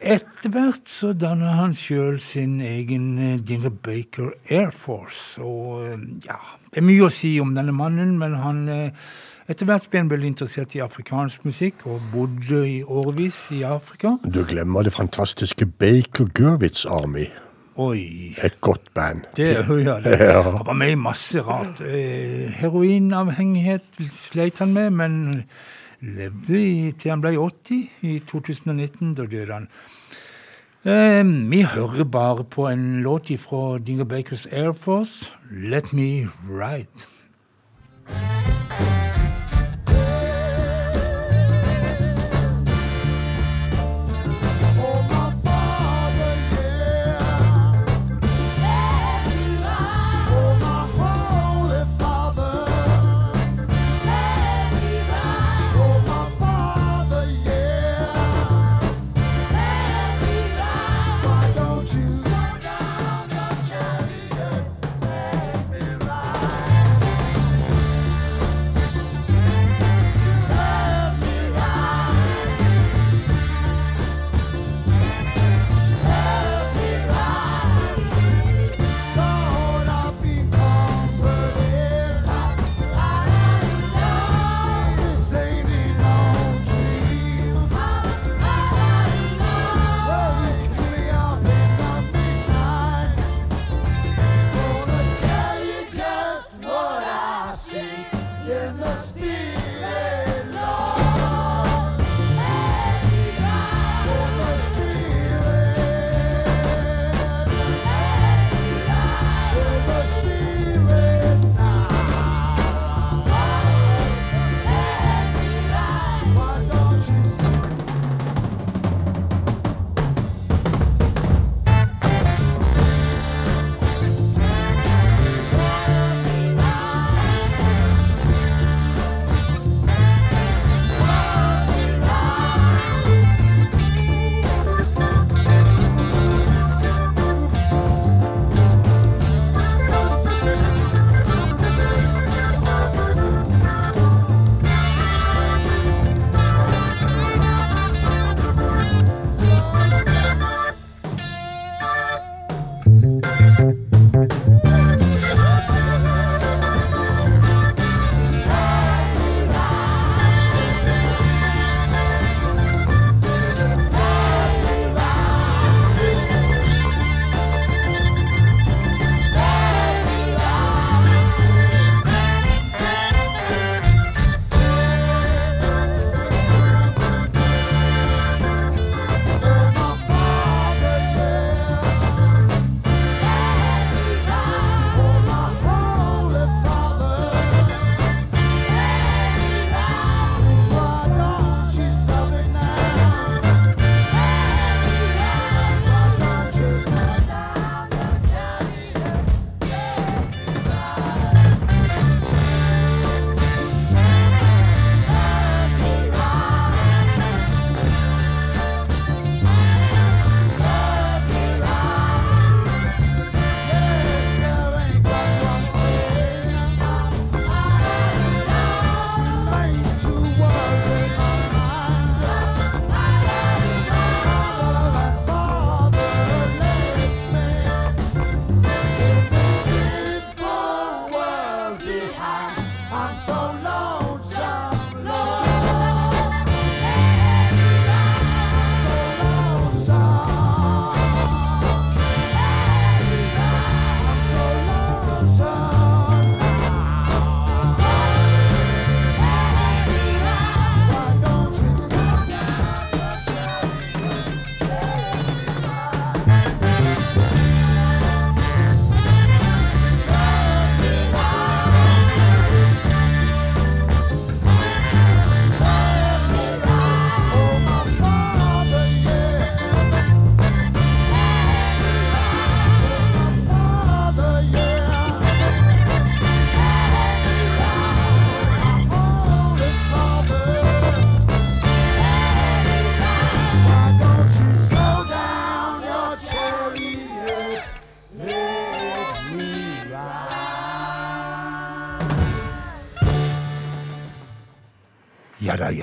A: etter hvert så dannet han sjøl sin egen Dinner Baker Air Force, og eh, ja, det er mye å si om denne mannen, men han eh, etter hvert ble han veldig interessert i afrikansk musikk og bodde i årevis i Afrika.
B: Du glemmer det fantastiske Baker Gurwitz Army.
A: Oi,
B: Et godt band.
A: det ja, det.
B: Ja.
A: Han var med i masse rart. Eh, heroinavhengighet sleit han med, men levde i, til han ble 80 i 2019. Da døde han. Eh, vi hører bare på en låt fra Dinger Bakers Air Force, 'Let Me Ride'.
C: Let me ride.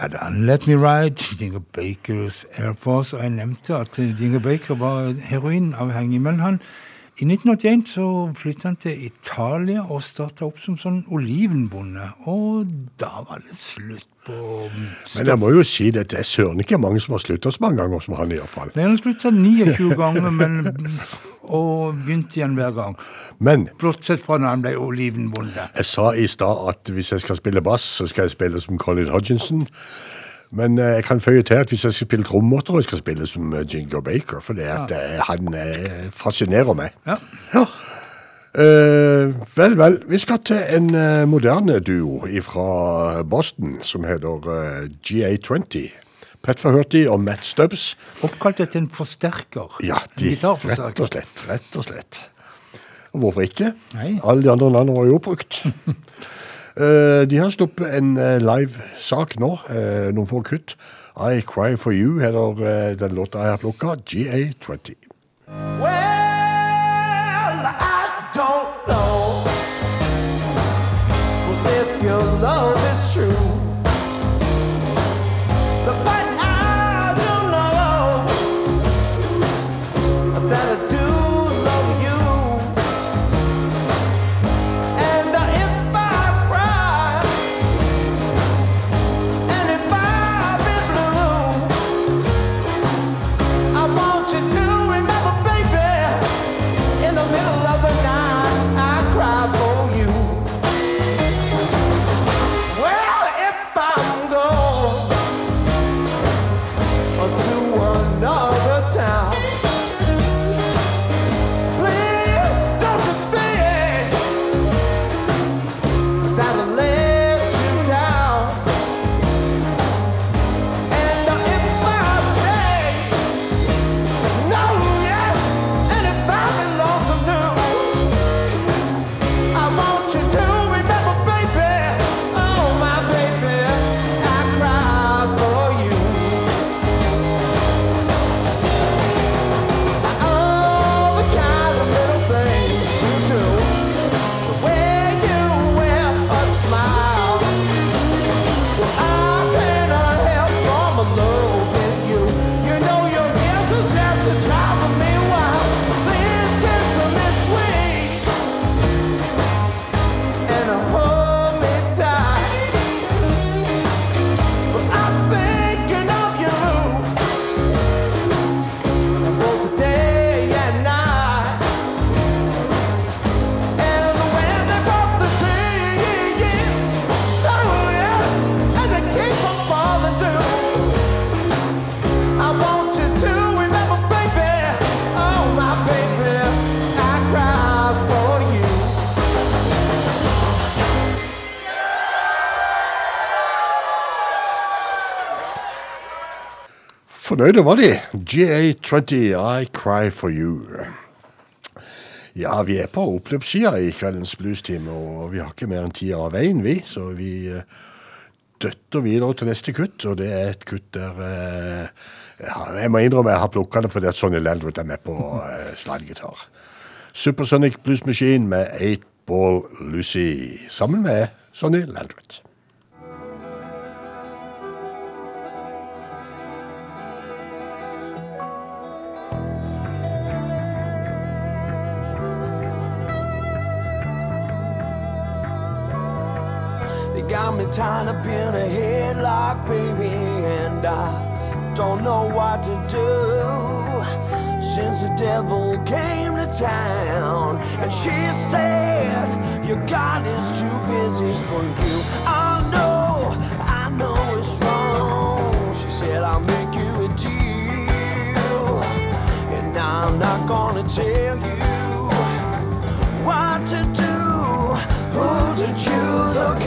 A: Ja da. Let Me Ride, Dinger Bakers Air Force. Og jeg nevnte at Dinger Baker var heroinavhengig. Men han, i 1981 så flyttet han til Italia og starta opp som sånn olivenbonde. Og da var det slutt på
B: Men jeg må jo si det, det er søren ikke mange som har slutta så mange ganger som han i hvert fall.
A: Nei, Han slutta 29 ganger, men, og begynte igjen hver gang.
B: Men
A: Bortsett fra når han ble olivenbonde.
B: jeg sa i stad at hvis jeg skal spille bass, så skal jeg spille som Colin Hodginson. Men eh, jeg kan føye til at hvis jeg skal spille trommer, så jeg skal spille som eh, Jingo Baker, for det at eh, han fascinerer meg.
A: Ja.
B: Ja. Eh, vel, vel. Vi skal til en uh, moderne duo fra Boston som heter uh, GA20. Pat Forhurty og Matt Stubbs.
A: Oppkalt etter en forsterker.
B: Ja,
A: en
B: de, rett og slett. Rett og slett. Og hvorfor ikke?
A: Nei.
B: Alle de andre landene var jo oppbrukt. Eh, de har sluppet en uh, live-sak nå, eh, noen få kutt. I Cry For You heter eh, den låta jeg har plukka. GA20.
G: Well,
B: Fornøyde var de. GA20, I Cry For You. Ja, vi er på oppløpssida i kveldens bluestime, og vi har ikke mer enn tida av veien, vi. Så vi eh, døtter videre til neste kutt, og det er et kutt der eh, Jeg må innrømme jeg har plukka det fordi at Sonny Landwood er med på eh, slidegitar. Supersonic Blues Machine med 8 Ball Lucy, sammen med Sonny Landwood.
G: They got me tied up in a headlock, baby, and I don't know what to do. Since the devil came to town, and she said, Your God is too busy for you. I know, I know it's wrong. She said, I'll make you a deal, and I'm not gonna tell you what to do, who to choose or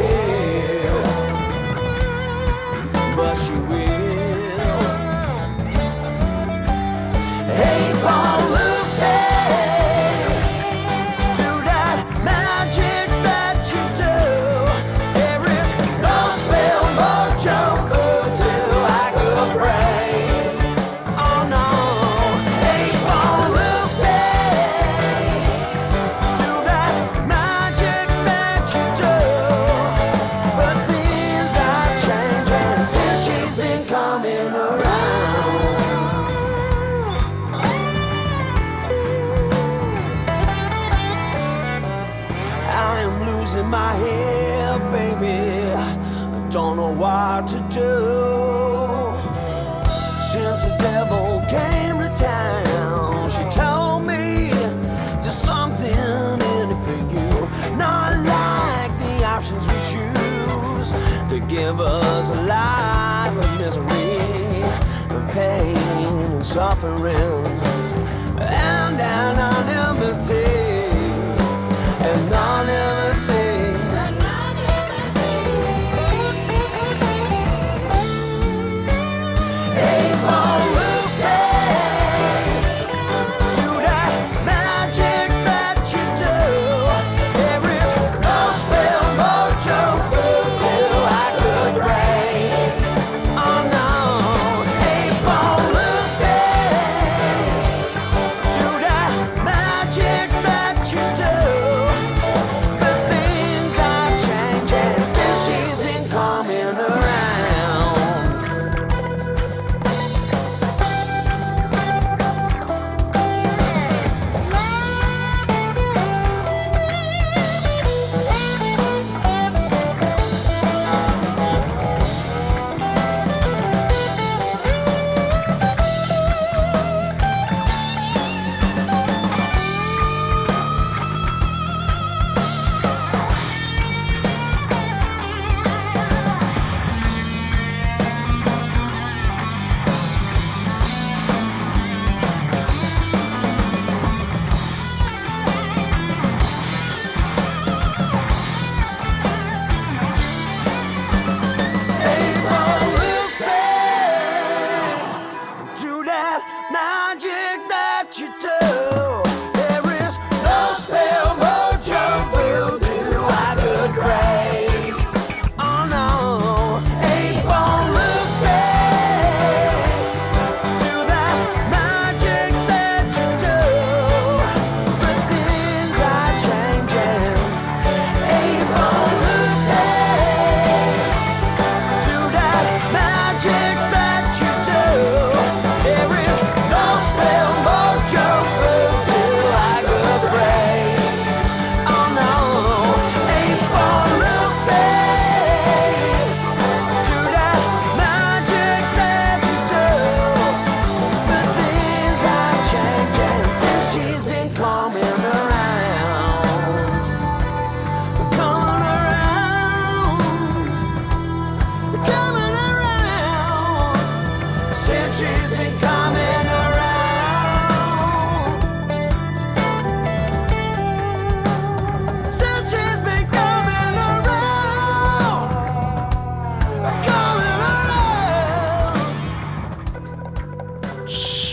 G: to give us a life of misery, of pain and suffering, and anonymity. Anonymity.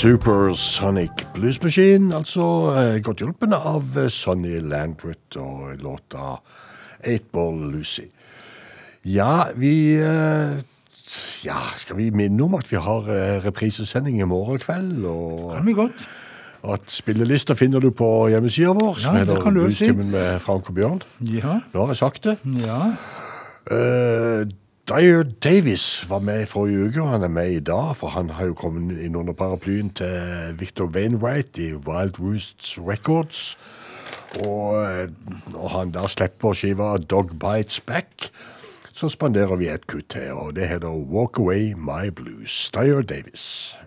B: Supersonic Blues Machine, altså eh, godt hjulpen av eh, Sonny Landrut og låta Eightball Lucy. Ja, vi eh, Ja, skal vi minne om at vi har reprisesending i morgen kveld? Og
A: Kan vi godt.
B: at spillelista finner du på hjemmesida vår,
A: Ja, som
B: heter. Bluestimen med Frank og Bjørn.
A: Ja.
B: Nå har jeg sagt det.
A: ja.
B: Uh, Dyer Davis var med i forrige uke, og han er med i dag, for han har jo kommet inn under paraplyen til Victor Wainwright i Wild Roosts Records. Og eh, når han da slipper skiva Dog Bites Back, så spanderer vi et kutt her, og det heter Walk Away My Blues. Dyer Davis.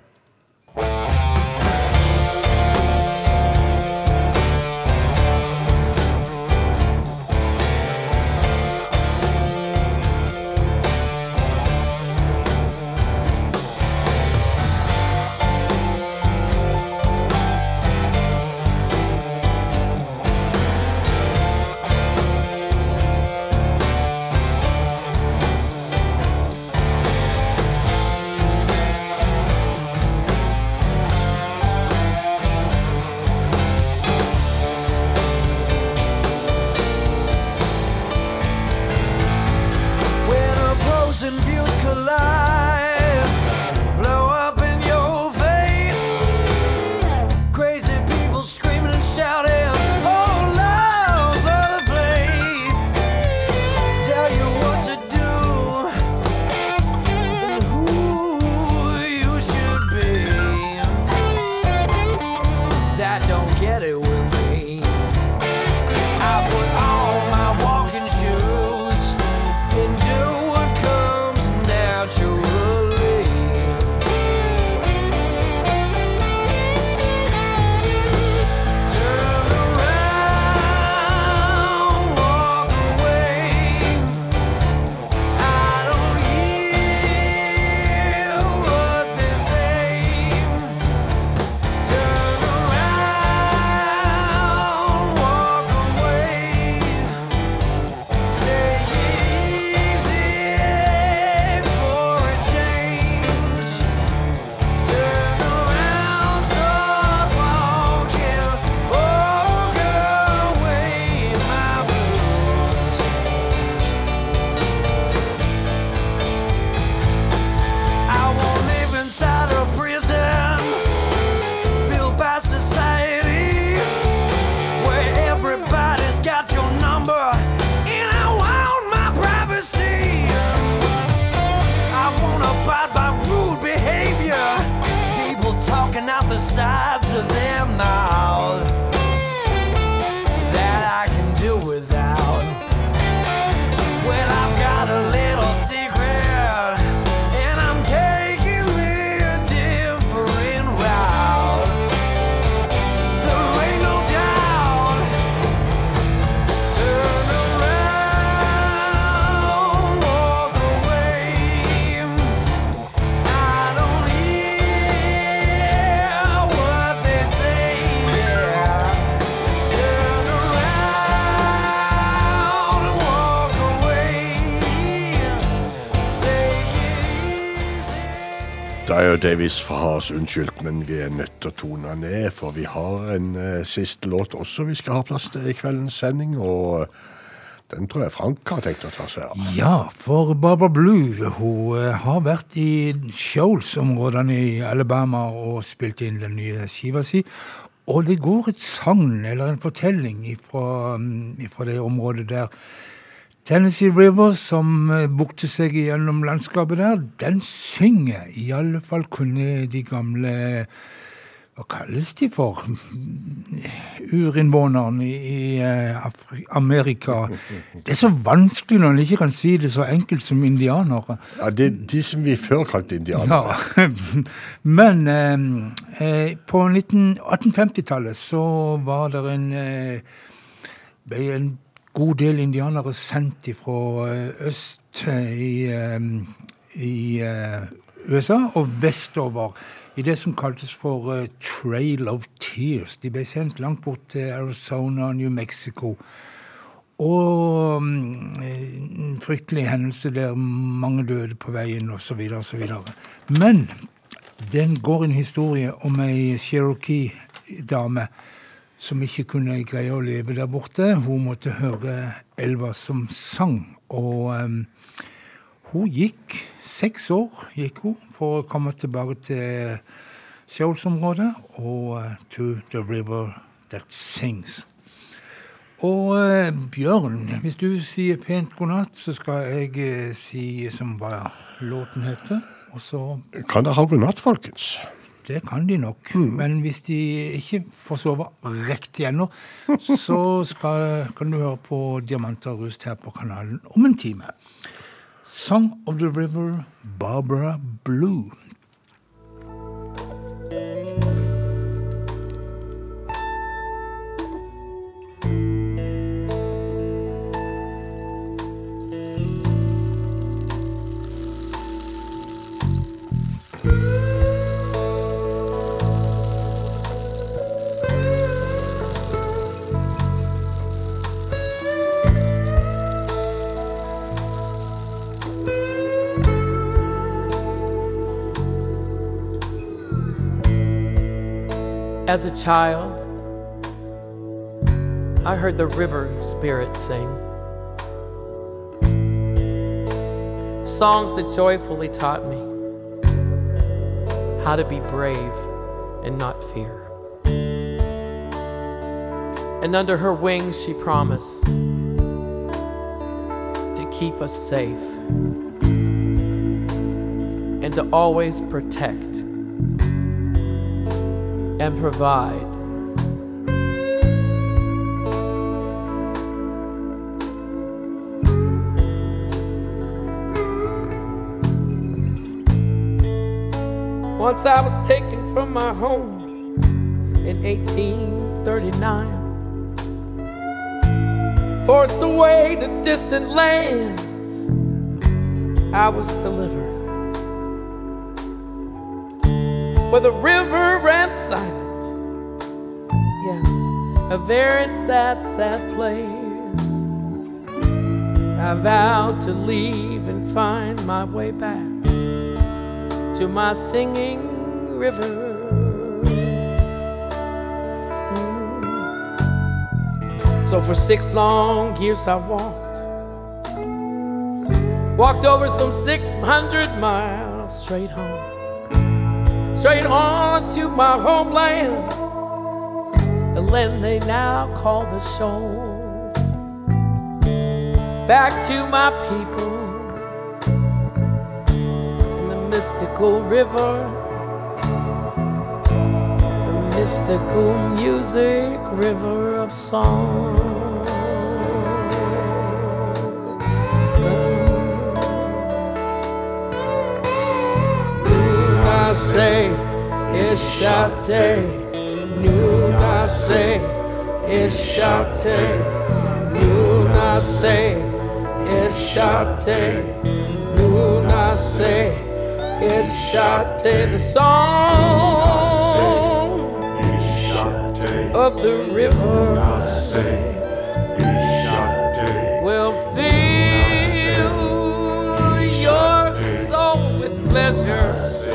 B: Dyer Davis får ha oss unnskyldt, men vi er nødt til å tone ned, for vi har en uh, siste låt også vi skal ha plass til i kveldens sending, og den tror jeg Frank har tenkt å ta seg av.
A: Ja, for Barbara Blue hun uh, har vært i Shoals-områdene i Alabama og spilt inn den nye skiva si. Og det går et sagn, eller en fortelling, ifra, mm, det området der. Tennessee River, som eh, bukter seg gjennom landskapet der, den synger. I alle fall kunne de gamle Hva kalles de for? Urinnvånerne i, eh, Afri Amerika. Det er så vanskelig når en ikke kan si det så enkelt som indianere.
B: Ja, det er de som vi før kalte indianere.
A: Ja. Men eh, eh, på 1850-tallet så var det en eh, ble en god del indianere sendt fra øst eh, i, eh, i eh, USA og vestover i det som kaltes for Trail of Tears. De ble sendt langt bort til Arizona og New Mexico. Og mm, en fryktelig hendelse der mange døde på veien osv. osv. Men Den går en historie om ei Cherokee-dame som ikke kunne greie å leve der borte. Hun måtte høre elva som sang. Og um, hun gikk seks år gikk hun for å komme tilbake til Shoals-området og uh, to the river that sings. Og uh, Bjørn, hvis du sier pent god natt, så skal jeg uh, si som hva låten heter. Og så
B: Kan det ha god natt, folkens?
A: Det kan de nok. Men hvis de ikke får sove riktig ennå, så skal, kan du høre på Diamanter og rust her på kanalen om en time. Song of the River, Barbara Blue.
O: As a child, I heard the river spirit sing. Songs that joyfully taught me how to be brave and not fear. And under her wings, she promised to keep us safe and to always protect and provide. Once I was taken from my home in 1839, forced away to distant lands. I was delivered where the river ran silent. A very sad, sad place. I vowed to leave and find my way back to my singing river. Mm. So for six long years I walked, walked over some 600 miles straight home straight on to my homeland, the land they now call the soul. Back to my people in the mystical river, the mystical music river of song. I say it's Ishate Nuna say Ishate Nuna say Ishate Nuna say Ishate the song of the river will fill your soul with pleasure.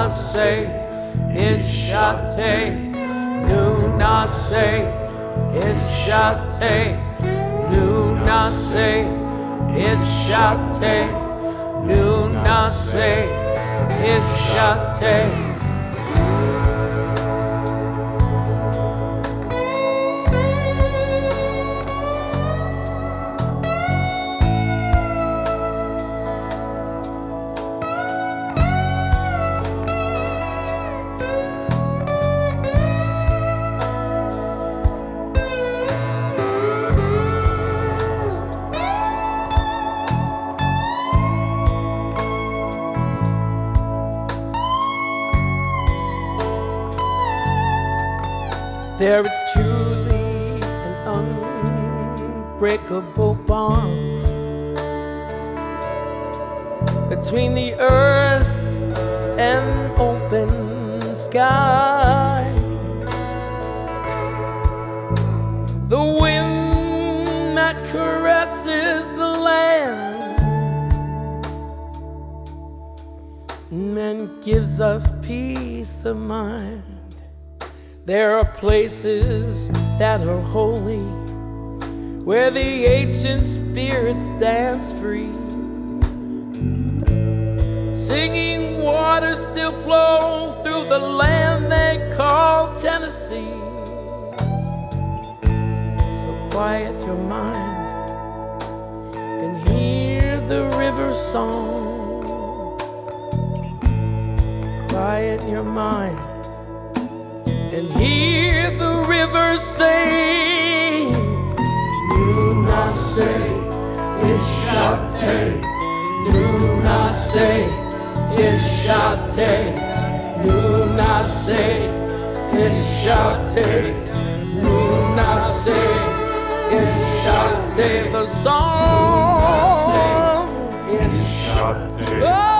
O: Nunase Ishate. Nunase Ishate. Nunase Ishate. Nunase Ishate. shall take. Of mind. There are places that are holy where the ancient spirits dance free. Singing waters still flow through the land they call Tennessee. So quiet your mind and hear the river song quiet your mind and hear the river say, Do not say, it's hard. Do not say, it's hard. Do not say, it's hard. Do not say, it's Ishate, the song. Ishate. Oh!